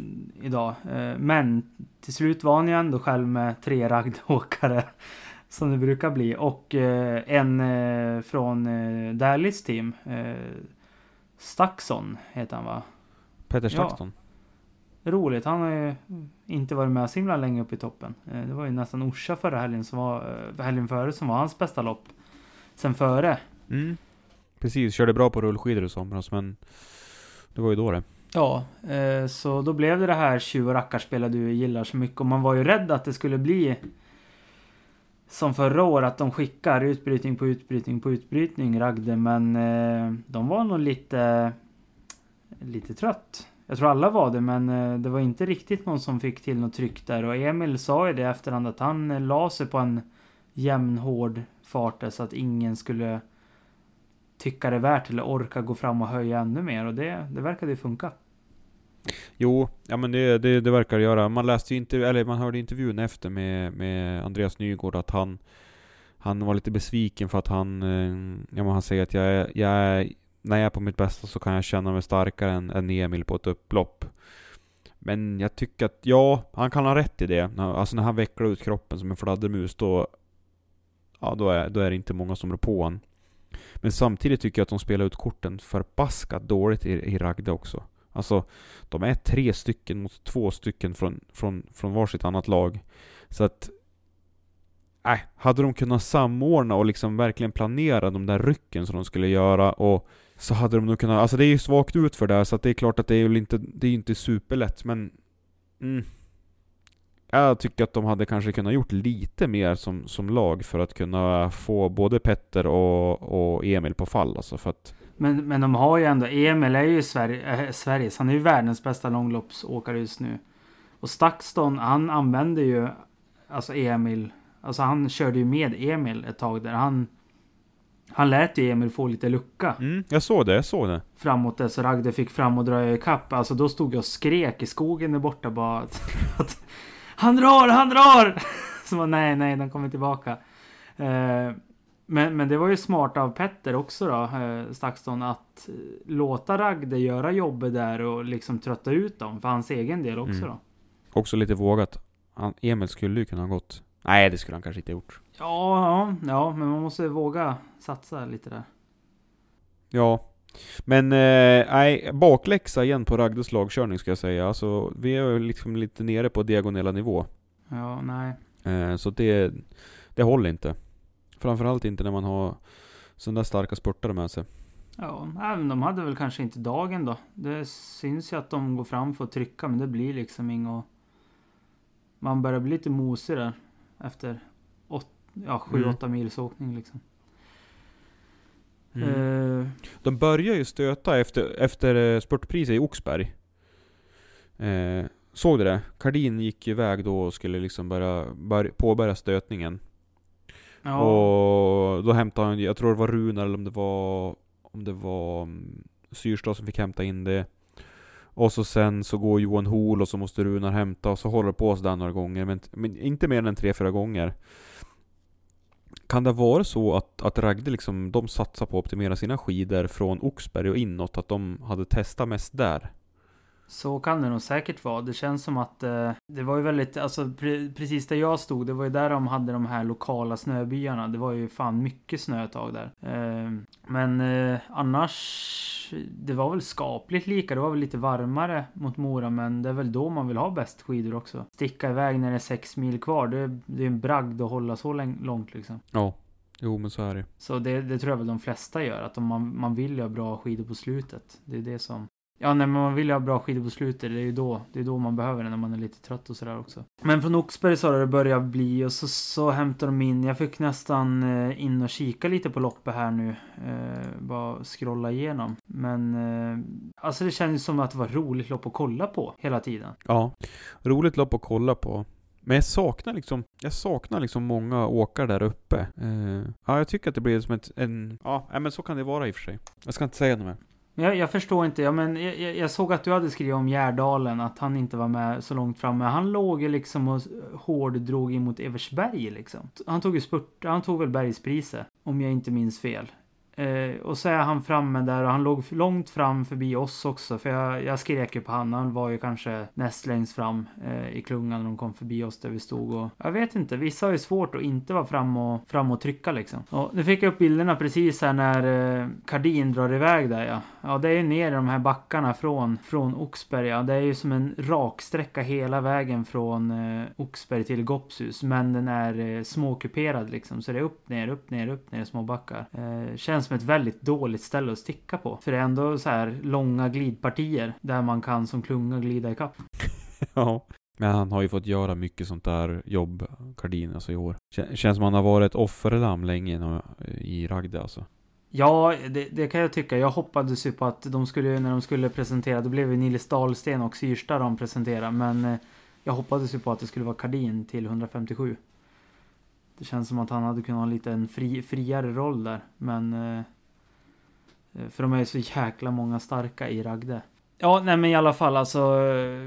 A: idag. Uh, men till slut var han ju ändå själv med tre raggåkare. Som det brukar bli. Och en från uh, Dalis team. Staxon heter han va?
B: Peter Staxton? Ja
A: roligt. Han har ju inte varit med så himla länge upp i toppen. Eh, det var ju nästan Orsa förra helgen som var, eh, helgen före som var hans bästa lopp. Sen före.
B: Mm. Precis, körde bra på rullskidor i somras men det var ju då det.
A: Ja, eh, så då blev det det här tjuv och rackarspelet du gillar så mycket och man var ju rädd att det skulle bli som förra året att de skickar utbrytning på utbrytning på utbrytning Ragde men de var nog lite lite trött jag tror alla var det, men eh, det var inte riktigt någon som fick till något tryck där. Och Emil sa ju det efterhand att han eh, la sig på en jämn, hård fart där så att ingen skulle tycka det värt eller orka gå fram och höja ännu mer. Och det, det verkade ju funka.
B: Jo, ja men det, det, det verkar det göra. Man läste ju inte, eller man hörde intervjun efter med, med Andreas Nygård att han han var lite besviken för att han, eh, ja men han säger att jag är, jag är när jag är på mitt bästa så kan jag känna mig starkare än, än Emil på ett upplopp. Men jag tycker att, ja, han kan ha rätt i det. Alltså när han vecklar ut kroppen som en fladdermus, då... Ja, då är, då är det inte många som rår på honom. Men samtidigt tycker jag att de spelar ut korten förbaskat dåligt i, i Ragde också. Alltså, de är tre stycken mot två stycken från, från, från varsitt annat lag. Så att... Äh, hade de kunnat samordna och liksom verkligen planera de där rycken som de skulle göra och så hade de nog kunnat, alltså det är ju svagt ut för där, så att det är klart att det är ju inte, det är inte superlätt men... Mm, jag tycker att de hade kanske kunnat gjort lite mer som, som lag för att kunna få både Petter och, och Emil på fall alltså för att...
A: Men, men de har ju ändå, Emil är ju Sverige, äh, Sveriges, han är ju världens bästa långloppsåkare just nu. Och Stakston, han använde ju, alltså Emil, alltså han körde ju med Emil ett tag där. Han, han lät ju Emil få lite lucka
B: Mm, jag såg det, jag såg det.
A: framåt det så Ragde fick fram och dra ikapp. Alltså då stod jag och skrek i skogen där borta bara att, att han drar, han drar! Så bara, nej, nej, de kommer tillbaka. Eh, men, men det var ju smart av Petter också då, eh, Stakston, att eh, låta Ragde göra jobbet där och liksom trötta ut dem för hans egen del också
B: Mm.
A: då.
B: Också lite vågat. Han, Emil skulle ju kunna ha gått. Nej, det skulle han kanske inte ha gjort.
A: Ja, ja, men man måste våga satsa lite där.
B: Ja. Men, eh, nej, bakläxa igen på Ragdes lagkörning ska jag säga. Alltså, vi är liksom lite nere på diagonella nivå.
A: Ja, nej.
B: Eh, så det, det håller inte. Framförallt inte när man har sådana där starka spurtare med sig.
A: Ja, men de hade väl kanske inte dagen då. Det syns ju att de går fram för att trycka, men det blir liksom inget... Man börjar bli lite mosig där. Efter åt, ja, 7-8 mils åkning liksom. Eh,
B: De börjar ju stöta efter, efter eh, spurtpriset i Oxberg. Eh, såg du det? Kardin gick iväg då och skulle liksom börja, bör, påbörja stötningen.
A: ja,
B: Och då hämtade han, jag tror det var Runar eller om det var, om det var mm, Syrstad som fick hämta in det. Och så sen så går Johan Hol och så måste Runar hämta och så håller det på sådär några gånger. Men, men inte mer än tre, fyra gånger. Kan det vara så att, att Ragde liksom, de satsar på att optimera sina skidor från Oxberg och inåt? Att de hade testat mest där?
A: Så kan det nog säkert vara. Det känns som att eh, det var ju väldigt, alltså pre precis där jag stod, det var ju där de hade de här lokala snöbyarna. Det var ju fan mycket snö ett tag där. Eh, men eh, annars, det var väl skapligt lika. Det var väl lite varmare mot Mora, men det är väl då man vill ha bäst skidor också. Sticka iväg när det är sex mil kvar, det, det är en bragd att hålla så långt liksom.
B: Ja, jo men så är det.
A: Så det, det tror jag väl de flesta gör, att om man, man vill ha bra skidor på slutet. Det är det som... Ja, nej, men man vill ju ha bra skidor på slutet. Det är ju då, det är då man behöver det, när man är lite trött och sådär också. Men från Oxberg så har det börjat bli och så, så hämtar de in. Jag fick nästan eh, in och kika lite på loppet här nu. Eh, bara scrolla igenom. Men eh, alltså det kändes som att det var roligt lopp att kolla på hela tiden.
B: Ja, roligt lopp att kolla på. Men jag saknar liksom, jag saknar liksom många åkare där uppe. Eh, ja, jag tycker att det blir som ett, en, ja, men så kan det vara i och för sig. Jag ska inte säga något mer.
A: Jag, jag förstår inte. Ja, men jag, jag såg att du hade skrivit om Gärdalen, att han inte var med så långt framme. Han låg ju liksom och hårddrog in mot Eversberg liksom. Han tog ju spurt, han tog väl bergspriset, om jag inte minns fel. Eh, och så är han framme där och han låg långt fram förbi oss också. För jag, jag skrek ju på han. Han var ju kanske näst längst fram eh, i klungan när de kom förbi oss där vi stod. Och jag vet inte, vissa har ju svårt att inte vara fram och, fram och trycka liksom. Och nu fick jag upp bilderna precis här när eh, Kardin drar iväg där ja. Ja, det är ju ner i de här backarna från, från Oxberg. Ja. Det är ju som en raksträcka hela vägen från eh, Oxberg till Gopshus. Men den är eh, småkuperad liksom. Så det är upp, ner, upp, ner, upp, ner små backar. Eh, känns som ett väldigt dåligt ställe att sticka på. För det är ändå så här långa glidpartier där man kan som klunga glida ikapp.
B: Ja. Men han har ju fått göra mycket sånt där jobb, Kardin, alltså i år. Kän- Känns som han har varit ett offerlamm länge nu, i Ragde alltså.
A: Ja, det, det kan jag tycka. Jag hoppades ju på att de skulle, när de skulle presentera, då blev ju Nils Dahlsten och Syrstad de presenterade. Men eh, jag hoppades ju på att det skulle vara Kardin till 157. Det känns som att han hade kunnat ha lite en fri, friare roll där. Men... eh, eh För de är ju så jäkla många starka i Ragde. Ja, nej men i alla fall alltså.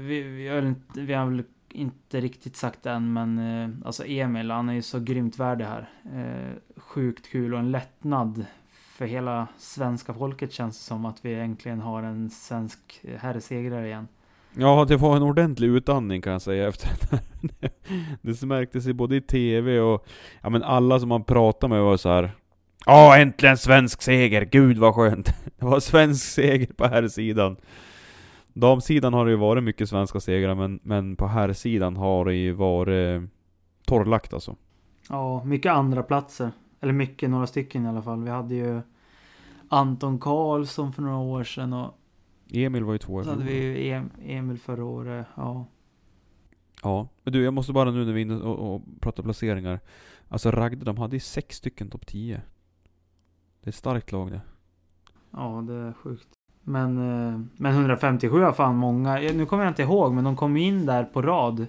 A: Vi, vi, har, väl inte- vi har väl inte riktigt sagt det än, men eh, alltså Emil, han är ju så grymt värd det här. Eh, sjukt kul och en lättnad för hela svenska folket känns det som att vi äntligen har en svensk herrsegrare igen.
B: Ja, det var en ordentlig utandning kan jag säga efter det Det märktes ju både i TV och... Ja men alla som man pratade med var så här. Ja, äntligen svensk seger! Gud vad skönt! Det var svensk seger på här sidan. Damsidan har det ju varit mycket svenska segrar, men, men på här sidan har det ju varit eh, torrlagt alltså.
A: Ja, mycket andra platser. Eller mycket, några stycken i alla fall. Vi hade ju Anton Karlsson för några år sedan och
B: Emil var ju två
A: så hade vi ju em Emil förra året. Ja.
B: Ja, men du jag måste bara nu när vi är inne och, och pratar placeringar. Alltså Ragde, de hade ju sex stycken topp 10. Det är ett starkt lag det.
A: Ja, det är sjukt. Men, eh, men 157 har fan många. Nu kommer jag inte ihåg, men de kom in där på rad.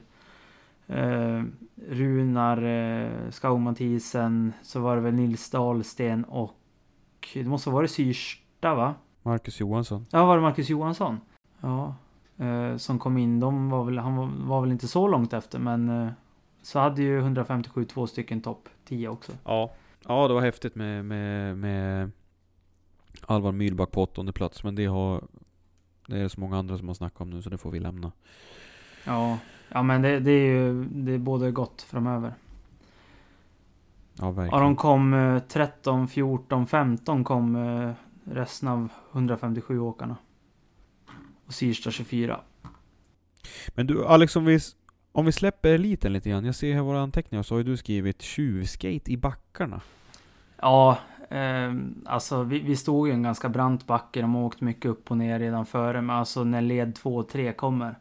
A: Eh, Runar, eh, Skau Mathisen, så var det väl Nils Dahlsten och det måste ha varit Syrsta va?
B: Marcus Johansson.
A: Ja, var det Marcus Johansson? Ja. Eh, som kom in, de var väl, han var, var väl inte så långt efter men eh, så hade ju 157 två stycken topp 10 också.
B: Ja. Ja, det var häftigt med, med, med Alvar Myhlback på åttonde plats, men det har... Det är så många andra som har snackat om nu, så det får vi lämna.
A: Ja, ja men det, det är ju det är både gott framöver.
B: Ja,
A: Ja,
B: verkligen.
A: de kom eh, 13, 14, 15 kom eh, resten av 157 åkarna. Och Syrsta 24.
B: Men du Alex, om vi, om vi släpper eliten lite grann. Jag ser här våra anteckningar så har ju du skrivit tjuvskate i backarna.
A: Ja, eh, alltså vi, vi stod i en ganska brant backe. De har åkt mycket upp och ner redan före. Men alltså när led 2 och 3 kommer.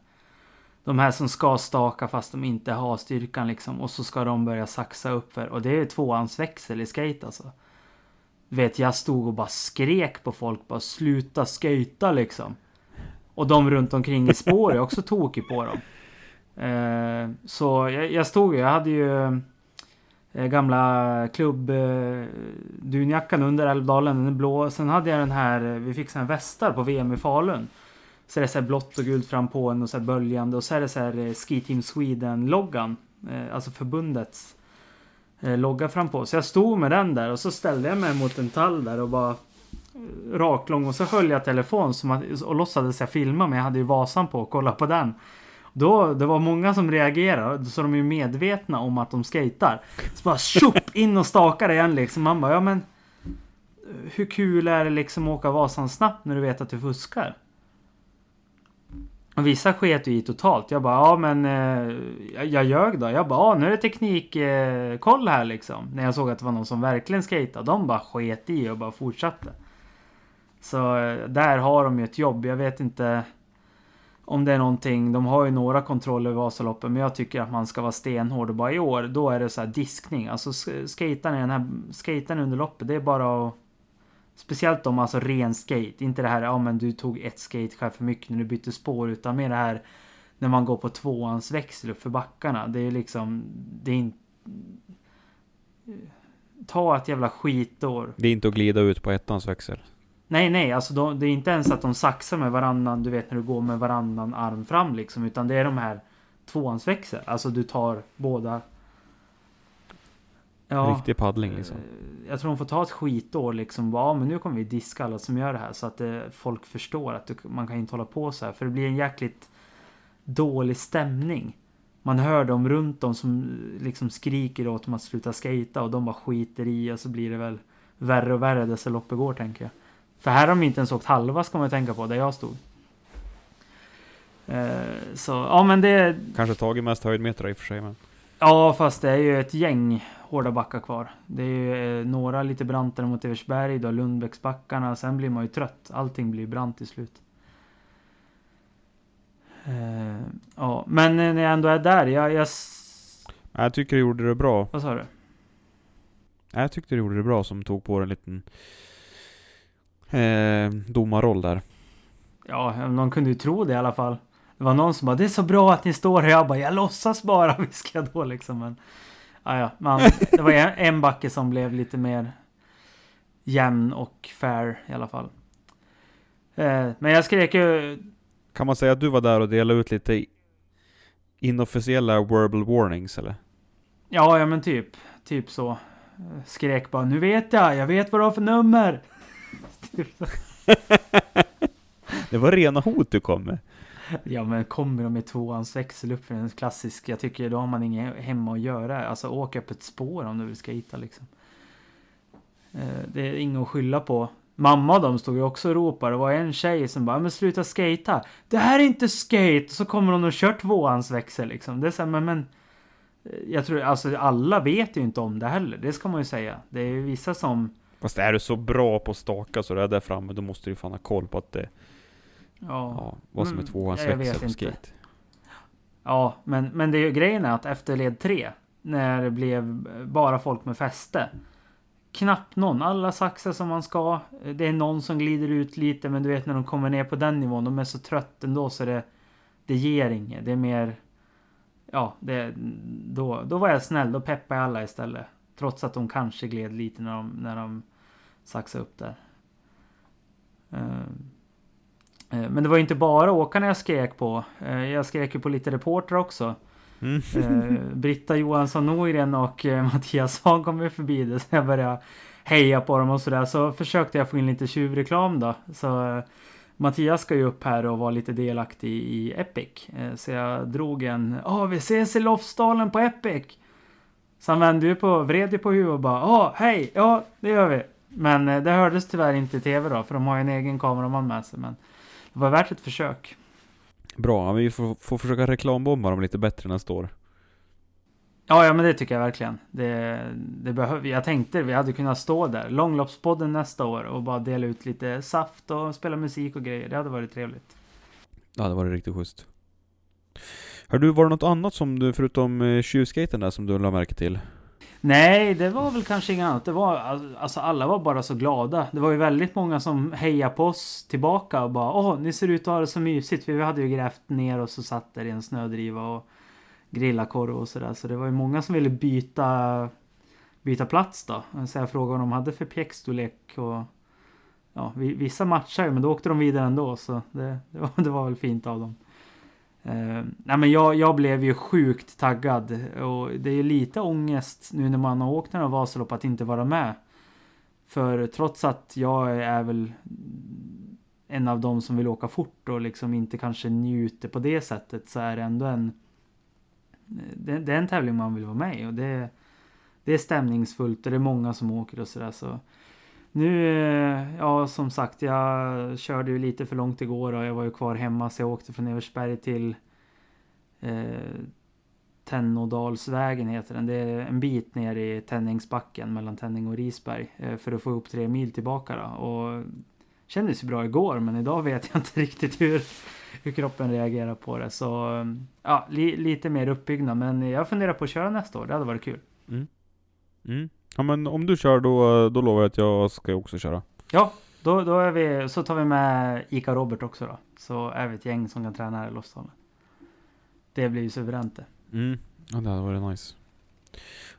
A: De här som ska staka fast de inte har styrkan liksom. Och så ska de börja saxa upp för. Och det är tvåhandsväxel i skate alltså. Vet, jag stod och bara skrek på folk. Bara sluta skejta liksom. Och de runt omkring i spår är också tokig på dem. Eh, så jag, jag stod ju, jag hade ju eh, gamla klubb eh, dunjackan under Älvdalen, den är blå. Sen hade jag den här, eh, vi fick sån västar på VM i Falun. Så är det så här blått och gult fram på en och så här böljande och så är det så här eh, Ski Team Sweden-loggan. Eh, alltså förbundets Eh, logga fram på. Så jag stod med den där och så ställde jag mig mot en tall där och bara eh, raklång och så höll jag telefon som att, och låtsades jag filma men jag hade ju Vasan på och kolla på den. Då, det var många som reagerade så de är ju medvetna om att de skejtar. Så bara tjopp in och stakar igen liksom. Man bara ja men eh, hur kul är det liksom att åka Vasan snabbt när du vet att du fuskar? Och vissa sket ju i totalt. Jag bara, ja men eh, jag, ljög då. Jag bara, ja nu är det teknikkoll eh, koll här liksom. När jag såg att det var någon som verkligen skejtade. De bara sket i och bara fortsatte. Så eh, där har de ju ett jobb. Jag vet inte om det är någonting. De har ju några kontroller i Vasaloppet. Men jag tycker att man ska vara stenhård. Och bara i år, då är det så här diskning. Alltså skejtarna i den här skejtarna under loppet. Det är bara att Speciellt om alltså ren skate. Inte det här, ja men du tog ett skateskär för mycket när du bytte spår. Utan mer det här när man går på tvåans växel upp för backarna. Det är liksom, det är inte... Ta ett jävla skitår.
B: Det är inte att glida ut på ettans växel.
A: Nej, nej, alltså de, det är inte ens att de saxar med varannan, du vet när du går med varannan arm fram liksom. Utan det är de här tvåans växel. Alltså du tar båda.
B: Riktig paddling liksom.
A: Eh, Jag tror de får ta ett skitår liksom. Ja, men nu kommer vi diska alla som gör det här. Så att eh, folk förstår att du, man kan inte hålla på så här. För det blir en jäkligt dålig stämning. Man hör dem runt om som eh, liksom skriker åt dem att sluta skata och de bara skiter i och så blir det väl värre och värre dessa loppet går tänker jag. För här har de inte ens åkt halva ska man tänka på, där jag stod. Eh, så, ja men det...
B: Kanske tagit mest höjdmeter i och för sig men.
A: Ja, fast det är ju ett gäng hårda backar kvar. Det är ju eh, några lite brantare mot Eversberg, då Lundbäcksbackarna. Sen blir man ju trött. Allting blir brant till slut. Eh, ja, men när jag ändå är där, jag... jag
B: Jag tycker du gjorde det bra.
A: vad sa du?
B: Jag tyckte du gjorde det bra som tog på dig en liten eh, domarroll där.
A: Ja, någon kunde ju tro det i alla fall. Det var någon som bara, det är så bra att ni står här. Jag bara, jag låtsas bara, viskade jag då liksom. Men, ja, ja, man, det var en, en backe som blev lite mer jämn och fair i alla fall. Eh, men jag skrek ju,
B: Kan man säga att du var där och delade ut lite inofficiella verbal warnings eller?
A: ja, ja men typ, typ så. Skrek bara, nu vet jag, jag vet vad du har för nummer.
B: Det var rena hot du kom med.
A: Ja men kommer de med tvåans växel för en klassisk, jag tycker då har man inget hemma att göra. Alltså åk upp ett spår om du vill skejta liksom. Eh, det är inget att skylla på. Mamma och de stod ju också och ropade. Det var en tjej som bara, men sluta skata. Det här är inte skate! Så kommer hon och kör tvåans växel liksom. Det är så här, men, men eh, jag tror, alltså alla vet ju inte om det heller. Det ska man ju säga. Det är ju vissa som...
B: Fast är du så bra på att staka så det är där framme, då måste du ju fan ha koll på att det...
A: Ja,
B: Ja, vad som är
A: Mm,
B: tvåans
A: vet
B: växel på
A: inte.
B: skate.
A: ja men, men det är ju grejen är att efter led 3, när det blev bara folk med fäste. Knappt någon. Alla saxar som man ska. Det är någon som glider ut lite, men du vet när de kommer ner på den nivån, de är så trött ändå så det, det ger inget. Det är mer... Ja, det, då, då var jag snäll. Då peppade jag alla istället. Trots att de kanske gled lite när de, när de saxade upp där. Eh, Men det var ju inte bara åkarna jag skrek på. Eh, Jag skrek ju på lite reportrar också.
B: Mm.
A: Eh, Britta Johansson Norgren och eh, Mattias Hahn kom ju förbi det. Så jag började heja på dem och sådär. Så försökte jag få in lite tjuvreklam då. Så eh, Mattias ska ju upp här och vara lite delaktig i Epic. Eh, Så jag drog en Ja, vi ses i Lofsdalen på Epic. Så han vände ju på, vred ju på huvudet och bara Ja, hej! Ja, det gör vi. Men eh, det hördes tyvärr inte i tv då, för de har ju en egen kameraman med sig. Men var värt ett försök.
B: Bra, ja, vi får, får försöka reklambomba dem lite bättre nästa år.
A: Ja, ja men det tycker jag verkligen. Det, det behöver, jag tänkte vi hade kunnat stå där, Långloppspodden nästa år och bara dela ut lite saft och spela musik och grejer. Det hade varit trevligt.
B: Ja, det var riktigt schysst. Har du, var det något annat som du, förutom eh, tjuvskaten där, som du la märke till?
A: Nej, det var väl kanske inget annat. Det var, alltså alla var bara så glada. Det var ju väldigt många som hejade på oss tillbaka och bara Åh, ni ser ut att ha det så mysigt. För vi hade ju grävt ner oss och satt där i en snödriva och grillat korv och sådär. Så det var ju många som ville byta, byta plats då. Så jag frågade vad de hade för pjäxstorlek och ja, vissa matchar ju, men då åkte de vidare ändå. Så det, det, var, det var väl fint av dem. Uh, nej men jag, jag blev ju sjukt taggad och det är ju lite ångest nu när man har åkt några Vasalopp att inte vara med. För trots att jag är väl en av dem som vill åka fort och liksom inte kanske njuter på det sättet så är det ändå en det, det är en tävling man vill vara med i och det, det är stämningsfullt och det är många som åker och sådär så nu, eh, ja som sagt, jag körde ju lite för långt igår och jag var ju kvar hemma så jag åkte från Eversberg till eh, Tennådalsvägen heter den. Det är en bit ner i Tänningsbacken mellan Tänning och Risberg eh, för att få ihop tre mil tillbaka då. Och kändes ju bra igår men idag vet jag inte riktigt hur, hur kroppen reagerar på det. Så ja, li, lite mer uppbyggnad men jag funderar på att köra nästa år. Det hade varit kul.
B: Mm. mm. Ja men om du kör då, då lovar jag att jag ska också köra.
A: Ja, då, då är vi, så tar vi med Ica Robert också då. Så är vi ett gäng som kan träna här i Lofsdalen. Det blir ju suveränt det.
B: Mm. Ja det hade varit nice.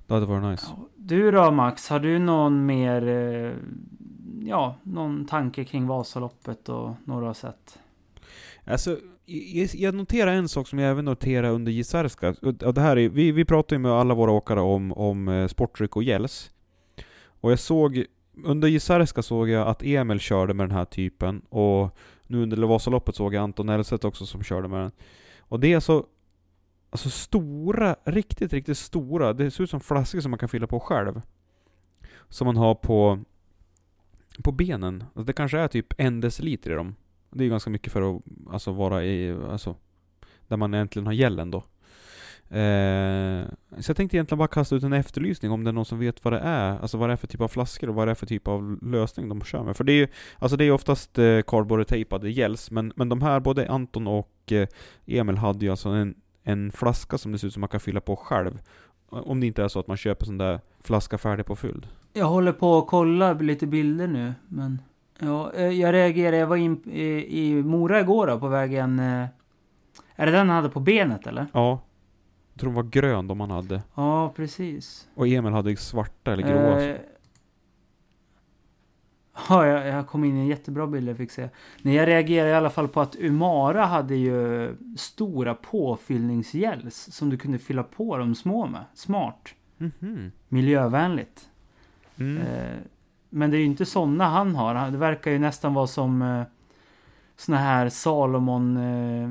B: Det hade varit nice.
A: Ja, Du då Max, har du någon mer, eh, ja, någon tanke kring Vasaloppet och några sett?
B: Alltså, jag, noterar en sak som jag även noterar under Gisarska. Och det här är, vi, vi pratar ju med alla våra åkare om, om eh, sportdryck och gels. Och jag såg, under Gisarska såg jag att Emil körde med den här typen. Och nu under Vasaloppet såg jag Anton Elset också som körde med den. Och det är så Alltså stora, riktigt, riktigt stora. Det ser ut som flaskor som man kan fylla på själv. Som man har på, på benen. Alltså det kanske är typ en deciliter i dem. Det är ju ganska mycket för att alltså, vara i, alltså, där man egentligen har gällen då. Eh, så jag tänkte egentligen bara kasta ut en efterlysning om det är någon som vet vad det är. Alltså vad det är för typ av flaskor och vad det är för typ av lösning de kör med. För det är ju, alltså det är oftast eh, cardboardtejpade gälls, men, men de här, både Anton och eh, Emil hade ju alltså en, en flaska som det ser ut som man kan fylla på själv. Om det inte är så att man köper sån där flaska färdig på fylld.
A: Jag håller på att kolla lite bilder nu, men ja, eh, jag reagerade. Jag var in i, i Mora igår då, på vägen. eh, Är det den han hade på benet eller?
B: Ja. Jag tror de var grön de han hade.
A: Ja, precis.
B: Och Emil hade svarta eller gråa.
A: Eh, Ja, jag, jag kom in i en jättebra bild jag fick se. Nej, jag reagerade i alla fall på att Umara hade ju stora påfyllningsgels som du kunde fylla på de små med. Smart.
B: Mhm.
A: Miljövänligt.
B: Mm.
A: Eh, men det är ju inte sådana han har. Det verkar ju nästan vara som... eh, såna här Salomon eh,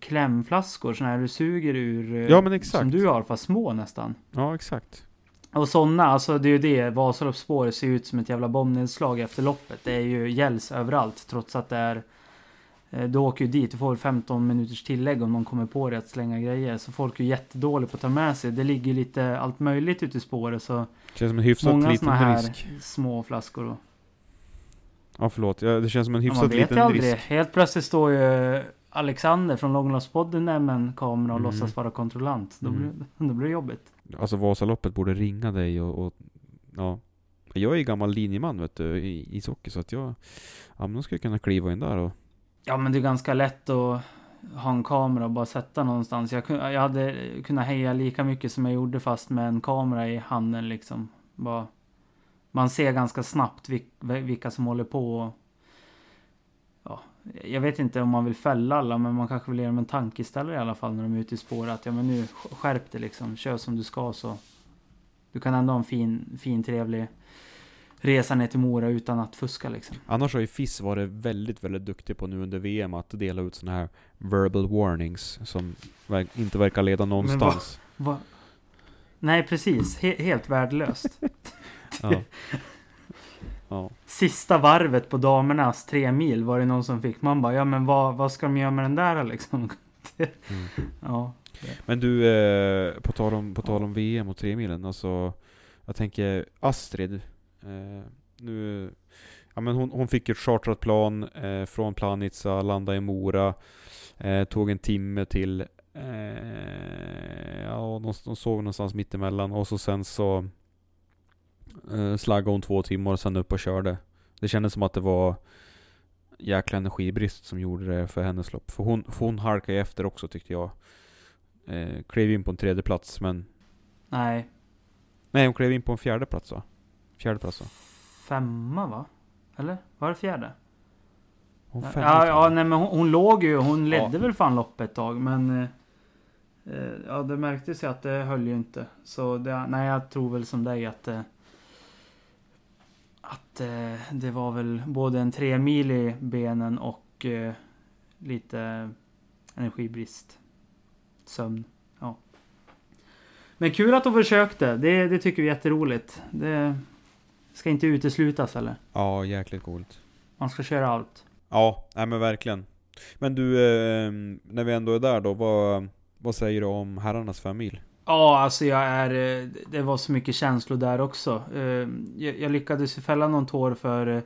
A: klämflaskor, såna här du suger ur. eh,
B: Ja, men exakt.
A: Som du har, fast små nästan.
B: Ja, exakt.
A: Och såna, alltså det är ju det. Vasaloppsspåret ser ut som ett jävla bombnedslag efter loppet. Det är ju gälls överallt trots att det är du åker ju dit, du får 15 minuters tillägg om någon kommer på dig att slänga grejer. Så folk är ju jättedåliga på att ta med sig. Det ligger lite allt möjligt ute i spåret. Så
B: Känns som en hyfsat
A: många
B: liten
A: här
B: risk.
A: små flaskor. Och,
B: Ja, förlåt. Det känns som en
A: ja, man
B: hyfsat
A: vet
B: liten
A: aldrig.
B: risk.
A: Helt plötsligt står ju Alexander från Långloppspodden med en kamera och
B: Mm.
A: låtsas vara kontrollant. Då,
B: Mm.
A: blir, då blir det jobbigt.
B: Alltså Vasaloppet borde ringa dig och, och ja. Jag är ju gammal linjeman vet du, i ishockey så att jag, ja men då skulle jag kunna kliva in där och
A: Ja men det är ganska lätt att ha en kamera och bara sätta någonstans. Jag, jag hade kunnat heja lika mycket som jag gjorde fast med en kamera i handen liksom. Bara, man ser ganska snabbt vilka som håller på. Och, ja, jag vet inte om man vill fälla alla men man kanske vill ge dem en tankeställare i alla fall när de är ute i spåret. Att ja men nu skärp dig liksom. Kör som du ska så. Du kan ändå ha en fin, fin trevlig resa ner till Mora utan att fuska liksom.
B: Annars har ju FIS varit väldigt, väldigt duktig på nu under VM att dela ut såna här verbal warnings som inte verkar leda någonstans.
A: Va? Nej, precis. He helt värdelöst.
B: Ja. ja.
A: Sista varvet på damernas tre mil var det någon som fick. Man bara, ja men vad, vad ska de göra med den där liksom?
B: Mm.
A: Ja.
B: Men du, eh, på tal om, på tal om VM och tremilen, alltså jag tänker Astrid, eh, nu, ja men hon, hon fick ett chartrat plan eh, från Planica, landade i Mora, eh, tog en timme till, eh, ja de, de såg någonstans mittemellan och så sen så eh, slaggade hon två timmar och sen upp och körde. Det kändes som att det var jäkla energibrist som gjorde det för hennes lopp. För hon, för hon halkade efter också tyckte jag. Eh, klev in på en tredje plats men...
A: Nej,
B: Nej, hon klev in på en fjärde plats va? Fjärde plats va?
A: femma va? Eller? Var det fjärde?
B: Hon femma,
A: ja, ja nej men hon, hon låg ju. Hon ledde
B: Ja.
A: väl fan loppet ett tag. Men... eh, Eh, ja, det märktes ju att det höll ju inte. Så det, nej, jag tror väl som dig att... Eh, att eh, det var väl både en tre mil i benen och eh, lite energibrist. Sömn. Ja. Men kul att de försökte. Det, det tycker vi är jätteroligt. Det ska inte uteslutas eller?
B: Ja, jäkligt coolt.
A: Man ska köra allt.
B: Ja, nej men verkligen. Men du, eh, när vi ändå är där då, vad, vad säger du om herrarnas fem mil?
A: Ja, alltså jag är... eh, Det var så mycket känslor där också. Eh, Jag, jag lyckades ju fälla någon tår för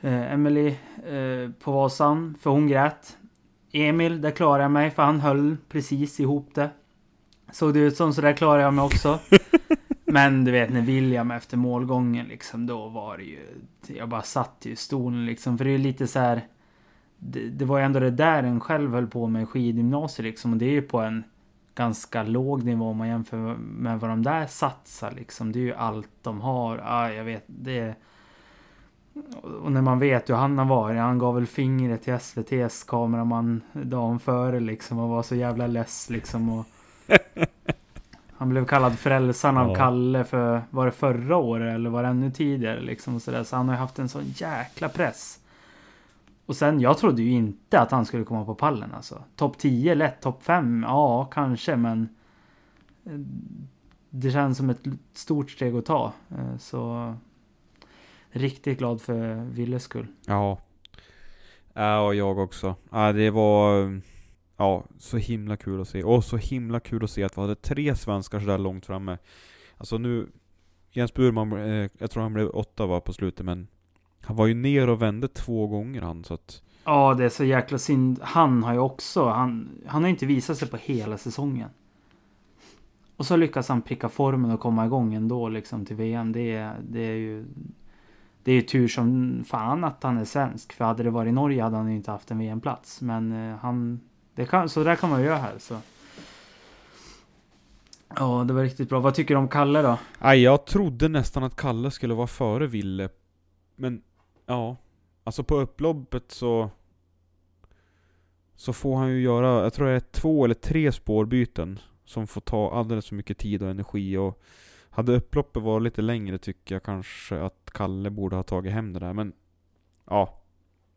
A: eh, Emily eh, på Vasan, för hon grät. Emil, där klarade jag mig, för han höll precis ihop det. Såg det ut som, så där klarade jag mig också. Men du vet, när William efter målgången liksom, då var det ju... Jag bara satt ju i stolen liksom, för det är ju lite så här... Det, det var ju ändå det där en själv höll på med i skidgymnasiet liksom, och det är ju på en ganska låg nivå om man jämför med vad de där satsar liksom. Det är ju allt de har. Ah, jag vet. Det och när man vet hur han har varit. Han gav väl fingret till SVTs kameraman dagen före liksom och var så jävla less liksom. Och han blev kallad frälsaren av
B: Ja.
A: Kalle för, var det förra året eller var det ännu tidigare liksom. Så, så han har ju haft en sån jäkla press. Och sen, jag trodde ju inte att han skulle komma på pallen alltså. Topp 10 lätt, topp 5, ja kanske men... eh, Det känns som ett stort steg att ta. Eh, Så... Riktigt glad för Willes skull.
B: Ja. Ja, och jag också. Ja, det var... Ja, så himla kul att se. Och så himla kul att se att vi hade tre svenskar sådär långt framme. Alltså nu... Jens Burman, eh, jag tror han blev åtta va, på slutet, men... Han var ju ner och vände två gånger han, så att...
A: Ja, det är så jäkla synd. Han har ju också, han, han har inte visat sig på hela säsongen. Och så lyckas han pricka formen och komma igång ändå liksom till VM. Det är, det är ju... Det är ju tur som fan att han är svensk. För hade det varit i Norge hade han ju inte haft en VM-plats. Men eh, han... Det kan, så där kan man göra här så. Ja, det var riktigt bra. Vad tycker du om Kalle då?
B: Nej, jag trodde nästan att Kalle skulle vara före Ville. Men, ja. Alltså på upploppet så... Så får han ju göra, jag tror det är två eller tre spårbyten. Som får ta alldeles för mycket tid och energi och... Hade upploppet varit lite längre tycker jag kanske att Kalle borde ha tagit hem det där, men... Ja.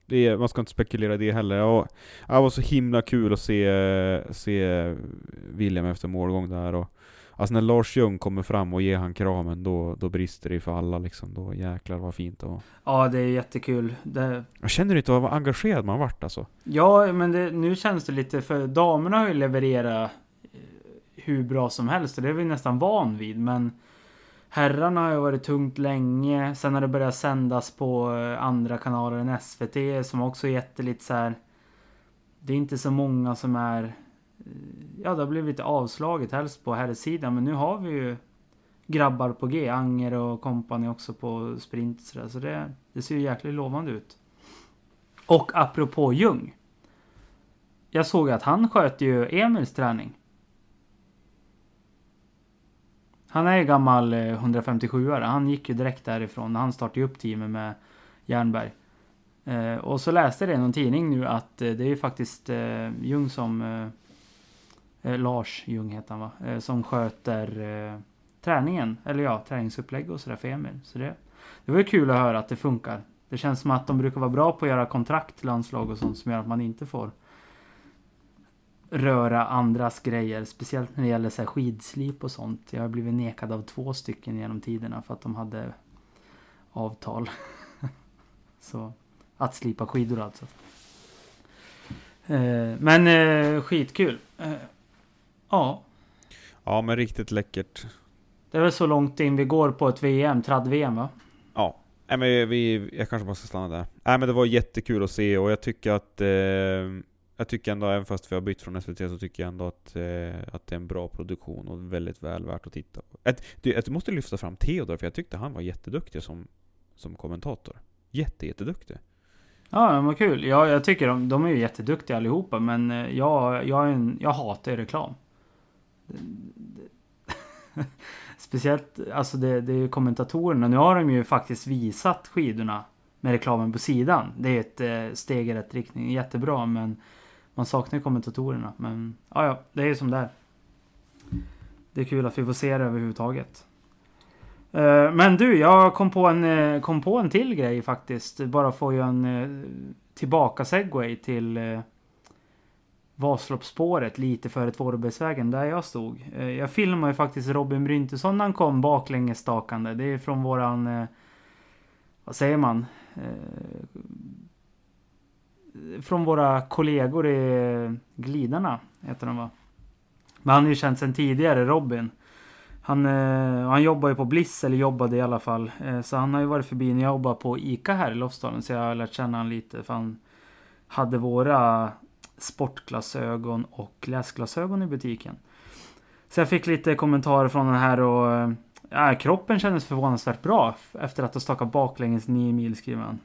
B: Det är, man ska inte spekulera i det heller. Ja, det var så himla kul att se, se William efter målgång där. Och, alltså när Lars Ljung kommer fram och ger han kramen, då, då brister det för alla liksom. Då jäklar vad fint det var.
A: Ja, det är jättekul. Det...
B: Jag känner inte vad engagerad man vart alltså.
A: Ja, men det, nu känns det lite, för damerna har ju levererat eh, hur bra som helst och det är vi nästan van vid. Men herrarna har ju varit tungt länge. Sen har det börjat sändas på eh, andra kanaler än SVT som också gett det lite så här. Det är inte så många som är... Eh, ja, det har blivit lite avslaget helst på herrsidan. Men nu har vi ju grabbar på G. Anger och kompani också på sprint och sådär. Så det, det ser ju jäkligt lovande ut. Och apropå Ljung. Jag såg att han sköt ju Emils träning. Han är ju gammal eh, 157are. Han gick ju direkt därifrån. Han startade ju upp teamet med Jernberg. Eh, och så läste jag i någon tidning nu att eh, det är ju faktiskt eh, Ljung som... Eh, eh, Lars Ljung heter han va? Eh, som sköter eh, träningen. Eller ja, träningsupplägg och sådär för Emil. Så det, det var ju kul att höra att det funkar. Det känns som att de brukar vara bra på att göra kontrakt till landslag och sånt som gör att man inte får röra andras grejer. Speciellt när det gäller så här skidslip och sånt. Jag har blivit nekad av två stycken genom tiderna för att de hade avtal. så att slipa skidor alltså. Eh, men eh, skitkul. Eh, ja,
B: Ja men riktigt läckert.
A: det är väl så långt in vi går på ett VM, tradd-VM va?
B: Ja. Nej men vi, jag kanske bara ska stanna där. Nej men det var jättekul att se och jag tycker att jag tycker ändå, även fast vi har bytt från SVT, så tycker jag ändå att, eh, att det är en bra produktion och väldigt väl värt att titta på. Att, du, jag måste lyfta fram Theodor, för jag tyckte han var jätteduktig som, som kommentator. Jätte, jätteduktig.
A: Ja, men vad kul. Ja, jag tycker de, de är ju jätteduktiga allihopa, men eh, jag, jag, är en, jag hatar ju reklam. Speciellt, alltså det, det är ju kommentatorerna. Nu har de ju faktiskt visat skidorna med reklamen på sidan. Det är ett eh, steg i rätt riktning. Jättebra, men man saknar ju kommentatorerna. Men ja, ja, det är ju som det är. Det är kul att vi får se det överhuvudtaget. Eh, men du, jag kom på en, eh, kom på en till grej faktiskt. Bara få ju en eh, tillbaka segway till Vasaloppsspåret lite före Tvåårebergsvägen där jag stod. Jag filmade ju faktiskt Robin Bryntesson när han kom baklänges stakande. Det är från våran... Vad säger man? Från våra kollegor i Glidarna, heter de va? Men han är ju känd sedan tidigare, Robin. Han, eh, han jobbar ju på Bliss, eller jobbade i alla fall. Eh, så han har ju varit förbi när jag jobbade på ICA här i Lofsdalen. Så jag har lärt känna honom lite. För han hade våra sportglasögon och läsglasögon i butiken. Så jag fick lite kommentarer från den här och eh, kroppen kändes förvånansvärt bra efter att ha stakat baklänges 9 mil skriver han.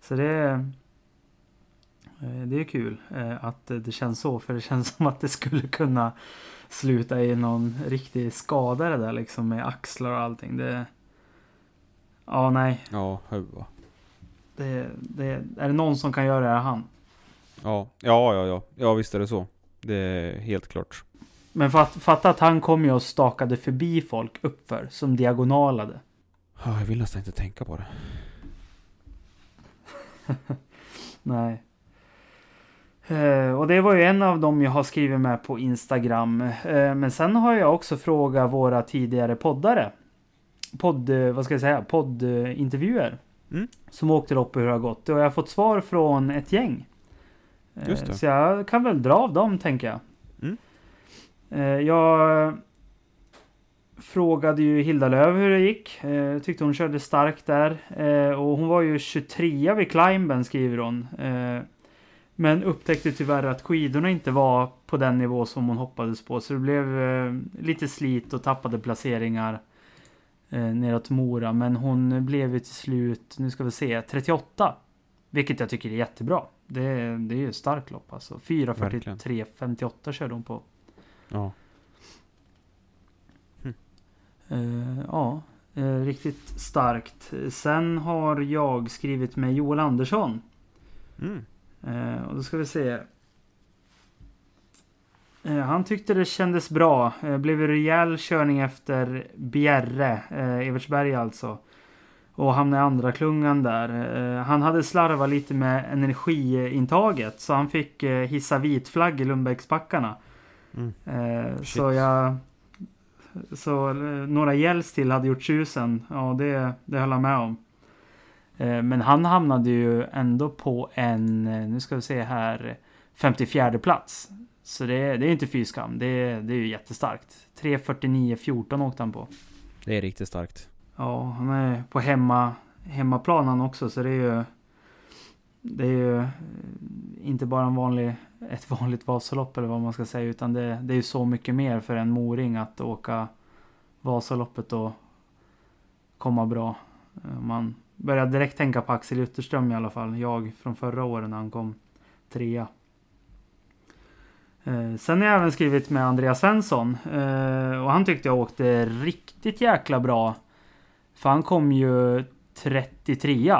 A: Så det det är kul eh, att det känns så för det känns som att det skulle kunna sluta i någon riktig skada det där liksom med axlar och allting. Det... Ja, nej.
B: Ja, huva.
A: Det, det, är det någon som kan göra det är han.
B: Ja, ja, ja, ja. Ja, visst är det så. Det är helt klart.
A: Men fatt, fatta att han kom ju och stakade förbi folk uppför som diagonalade.
B: Ja, jag vill nästan inte tänka på det.
A: Nej. Eh, och det var ju en av dem jag har skrivit med på Instagram. Eh, men sen har jag också frågat våra tidigare poddare. Podd, eh, vad ska jag säga, poddintervjuer.
B: Mm.
A: Som åkte lopp och hur det har gått. Och jag har fått svar från ett gäng.
B: Just det.
A: Så jag kan väl dra av dem tänker jag.
B: Mm.
A: Jag frågade ju Hilda Löv hur det gick. Eh, tyckte hon körde starkt där. Och hon var ju 23 vid climben skriver hon. Men upptäckte tyvärr att skidorna inte var på den nivå som hon hoppades på. Så det blev eh, lite slit och tappade placeringar eh, neråt Mora. Men hon blev ju till slut, nu ska vi se, 38. Vilket jag tycker är jättebra. Det, det är ju ett starkt lopp alltså. 4.43.58 körde hon på.
B: Ja.
A: Eh, ja, eh, riktigt starkt. Sen har jag skrivit med Joel Andersson.
B: Mm.
A: Eh, och då ska vi se. Eh, han tyckte det kändes bra. Eh, blev en rejäl körning efter Bjerre, eh, Evertsberg alltså. Och hamnade i andra klungan där. Eh, han hade slarvat lite med energiintaget så han fick eh, hissa vit flagg i Lundbäcksbackarna.
B: Mm.
A: Eh, så jag... Så några gälls till hade gjort tjusen. Ja, det, det höll han med om. Eh, men han hamnade ju ändå på en, eh, nu ska vi se här, 54 plats. Så det, det är inte fy skam. Det, det är ju jättestarkt. 3.49.14 åkte han på.
B: Det är riktigt starkt.
A: Ja, han är på hemma, hemmaplan han också så det är ju... Det är ju eh, inte bara en vanlig, ett vanligt Vasalopp eller vad man ska säga utan det, det är ju så mycket mer för en moring att åka Vasaloppet och komma bra. Man börjar direkt tänka på Axel Jutterström i alla fall. Jag från förra året när han kom trea. Eh, sen har jag även skrivit med Andreas Svensson. Eh, och han tyckte jag åkte riktigt jäkla bra. För han kom ju 33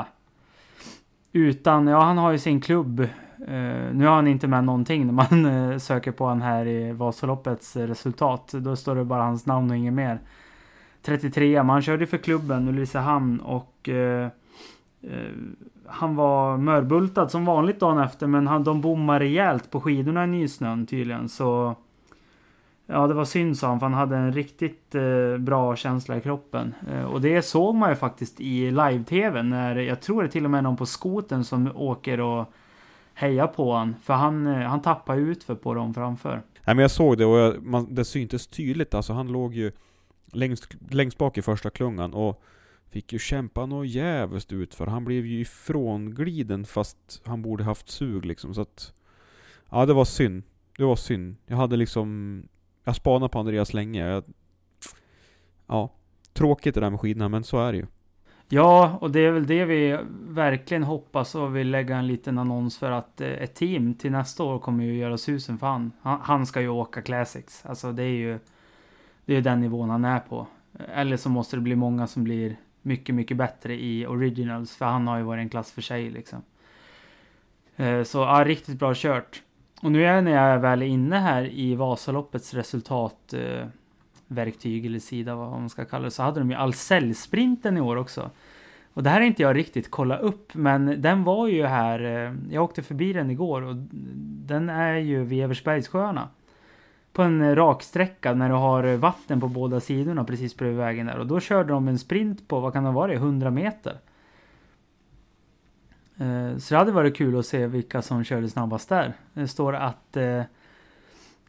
A: Utan, ja han har ju sin klubb. Eh, nu har han inte med någonting när man eh, söker på han här i Vasaloppets resultat. Då står det bara hans namn och inget mer. 33 men han körde för klubben Ulricehamn och eh, eh, han var mörbultad som vanligt dagen efter men han, de bommade rejält på skidorna i nysnön tydligen så Ja det var synd sa han för han hade en riktigt eh, bra känsla i kroppen. Eh, och det såg man ju faktiskt i live-tv när jag tror det till och med är någon på skoten som åker och hejar på han. För han, eh, han tappar utför på dem framför.
B: Nej men jag såg det och jag, man, det syntes tydligt alltså. Han låg ju längst, längst bak i första klungan och fick ju kämpa något jävligt ut för Han blev ju ifrångliden fast han borde haft sug liksom så att Ja det var synd. Det var synd. Jag hade liksom Jag spanade på Andreas länge. Jag, ja. Tråkigt det där med skidorna men så är det ju.
A: Ja, och det är väl det vi verkligen hoppas och vill lägga en liten annons för att eh, ett team till nästa år kommer ju göra susen för han. Han, han ska ju åka Classics. Alltså det är ju det är den nivån han är på. Eller så måste det bli många som blir mycket, mycket bättre i originals. För han har ju varit en klass för sig liksom. Eh, så ja, riktigt bra kört. Och nu är när jag väl är inne här i Vasaloppets resultatverktyg eh, eller sida vad man ska kalla det. Så hade de ju Ahlsell-sprinten i år också. Och det här är inte jag riktigt kollat upp, men den var ju här. Eh, jag åkte förbi den igår och den är ju vid Eversbergssjöarna på en raksträcka när du har vatten på båda sidorna precis bredvid vägen där. Och då körde de en sprint på, vad kan det vara, 100 meter. Eh, så det hade varit kul att se vilka som körde snabbast där. Det står att eh,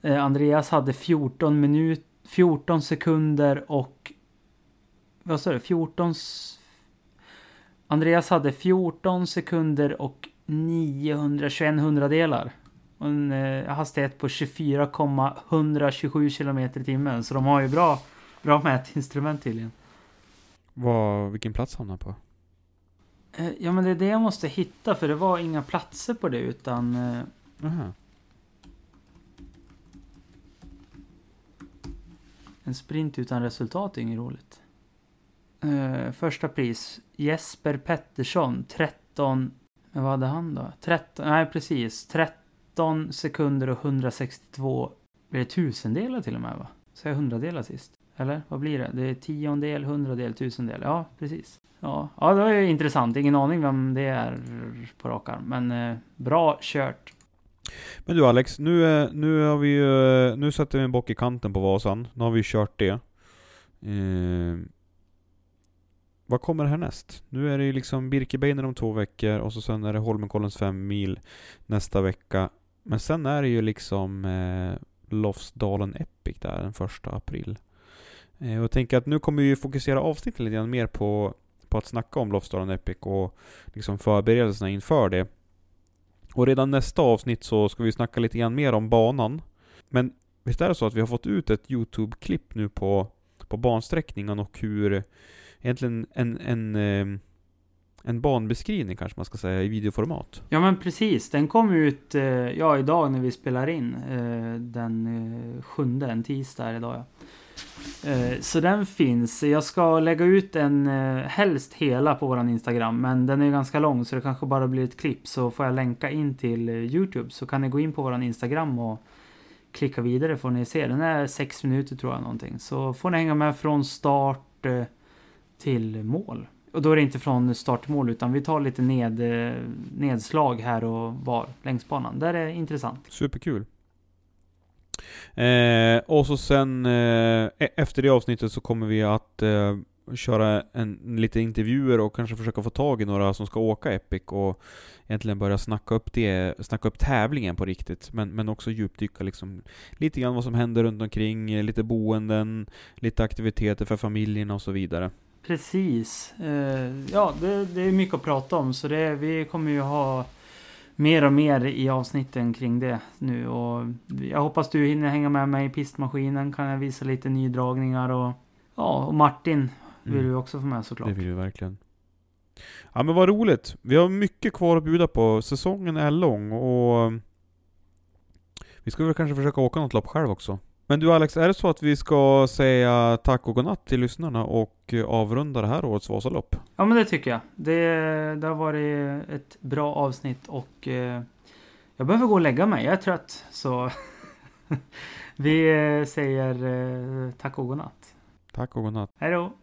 A: eh, Andreas hade 14 minut, 14 sekunder och vad står det? 14 Andreas hade 14 sekunder och 921 hundradelar en eh, hastighet på 24,127 km i timmen. Så de har ju bra, bra mätinstrument tydligen.
B: Vad, vilken plats hamnar på?
A: Eh, ja men det är det jag måste hitta för det var inga platser på det utan... Eh. En sprint utan resultat är inget roligt. Eh, första pris Jesper Pettersson 13... Men vad hade han då? 13... Nej precis. 13 13 sekunder och 162, blir det tusendelar till och med va? Sa jag hundradelar sist? Eller vad blir det? Det är tiondel, hundradel, tusendel. Ja, precis. Ja, ja det var ju intressant. Ingen aning vem det är på rak arm. Men eh, bra kört.
B: Men du Alex, nu, eh, nu har vi ju, eh, nu sätter vi en bock i kanten på Vasan. Nu har vi kört det. Eh, vad kommer härnäst? Nu är det ju liksom Birkebeiner om två veckor och så sen är det Holmenkollens fem mil nästa vecka. Men sen är det ju liksom eh, Lofsdalen Epic där den första april. Eh, och jag tänker att nu kommer vi fokusera avsnittet lite grann mer på, på att snacka om Lofsdalen Epic och liksom förberedelserna inför det. Och redan nästa avsnitt så ska vi snacka lite grann mer om banan. Men visst är det så att vi har fått ut ett YouTube-klipp nu på, på bansträckningen och hur egentligen en, en, en eh, en banbeskrivning kanske man ska säga i videoformat.
A: Ja men precis, den kom ut eh, ja, idag när vi spelar in. Eh, den eh, sjunde, en tisdag idag ja. Eh, så den finns. Jag ska lägga ut den eh, helst hela på våran Instagram. Men den är ganska lång så det kanske bara blir ett klipp. Så får jag länka in till eh, Youtube. Så kan ni gå in på våran Instagram och klicka vidare får ni se. Den är sex minuter tror jag någonting. Så får ni hänga med från start till mål och då är det inte från start till mål utan vi tar lite ned, eh, nedslag här och var längs banan. Där är intressant.
B: Superkul. Eh, och så sen eh, e- efter det avsnittet så kommer vi att eh, köra en, lite intervjuer och kanske försöka få tag i några som ska åka Epic och egentligen börja snacka upp det, snacka upp tävlingen på riktigt. Men, men också djupdyka liksom lite grann vad som händer runt omkring, lite boenden, lite aktiviteter för familjerna och så vidare.
A: Precis. Eh, ja, det, det är mycket att prata om så det, vi kommer ju ha mer och mer i avsnitten kring det nu och jag hoppas du hinner hänga med mig i pistmaskinen. Kan jag visa lite nydragningar och ja, och Martin vill
B: Mm.
A: du också få med såklart.
B: Det vill vi verkligen. Ja men vad roligt. Vi har mycket kvar att bjuda på. Säsongen är lång och vi ska väl kanske försöka åka något lopp själv också. Men du Alex, är det så att vi ska säga tack och godnatt till lyssnarna och avrunda det här årets Vasalopp?
A: Ja men det tycker jag. Det, det har varit ett bra avsnitt och eh, jag behöver gå och lägga mig. Jag är trött. Så vi eh, säger eh, tack och godnatt.
B: Tack och godnatt.
A: Hej då!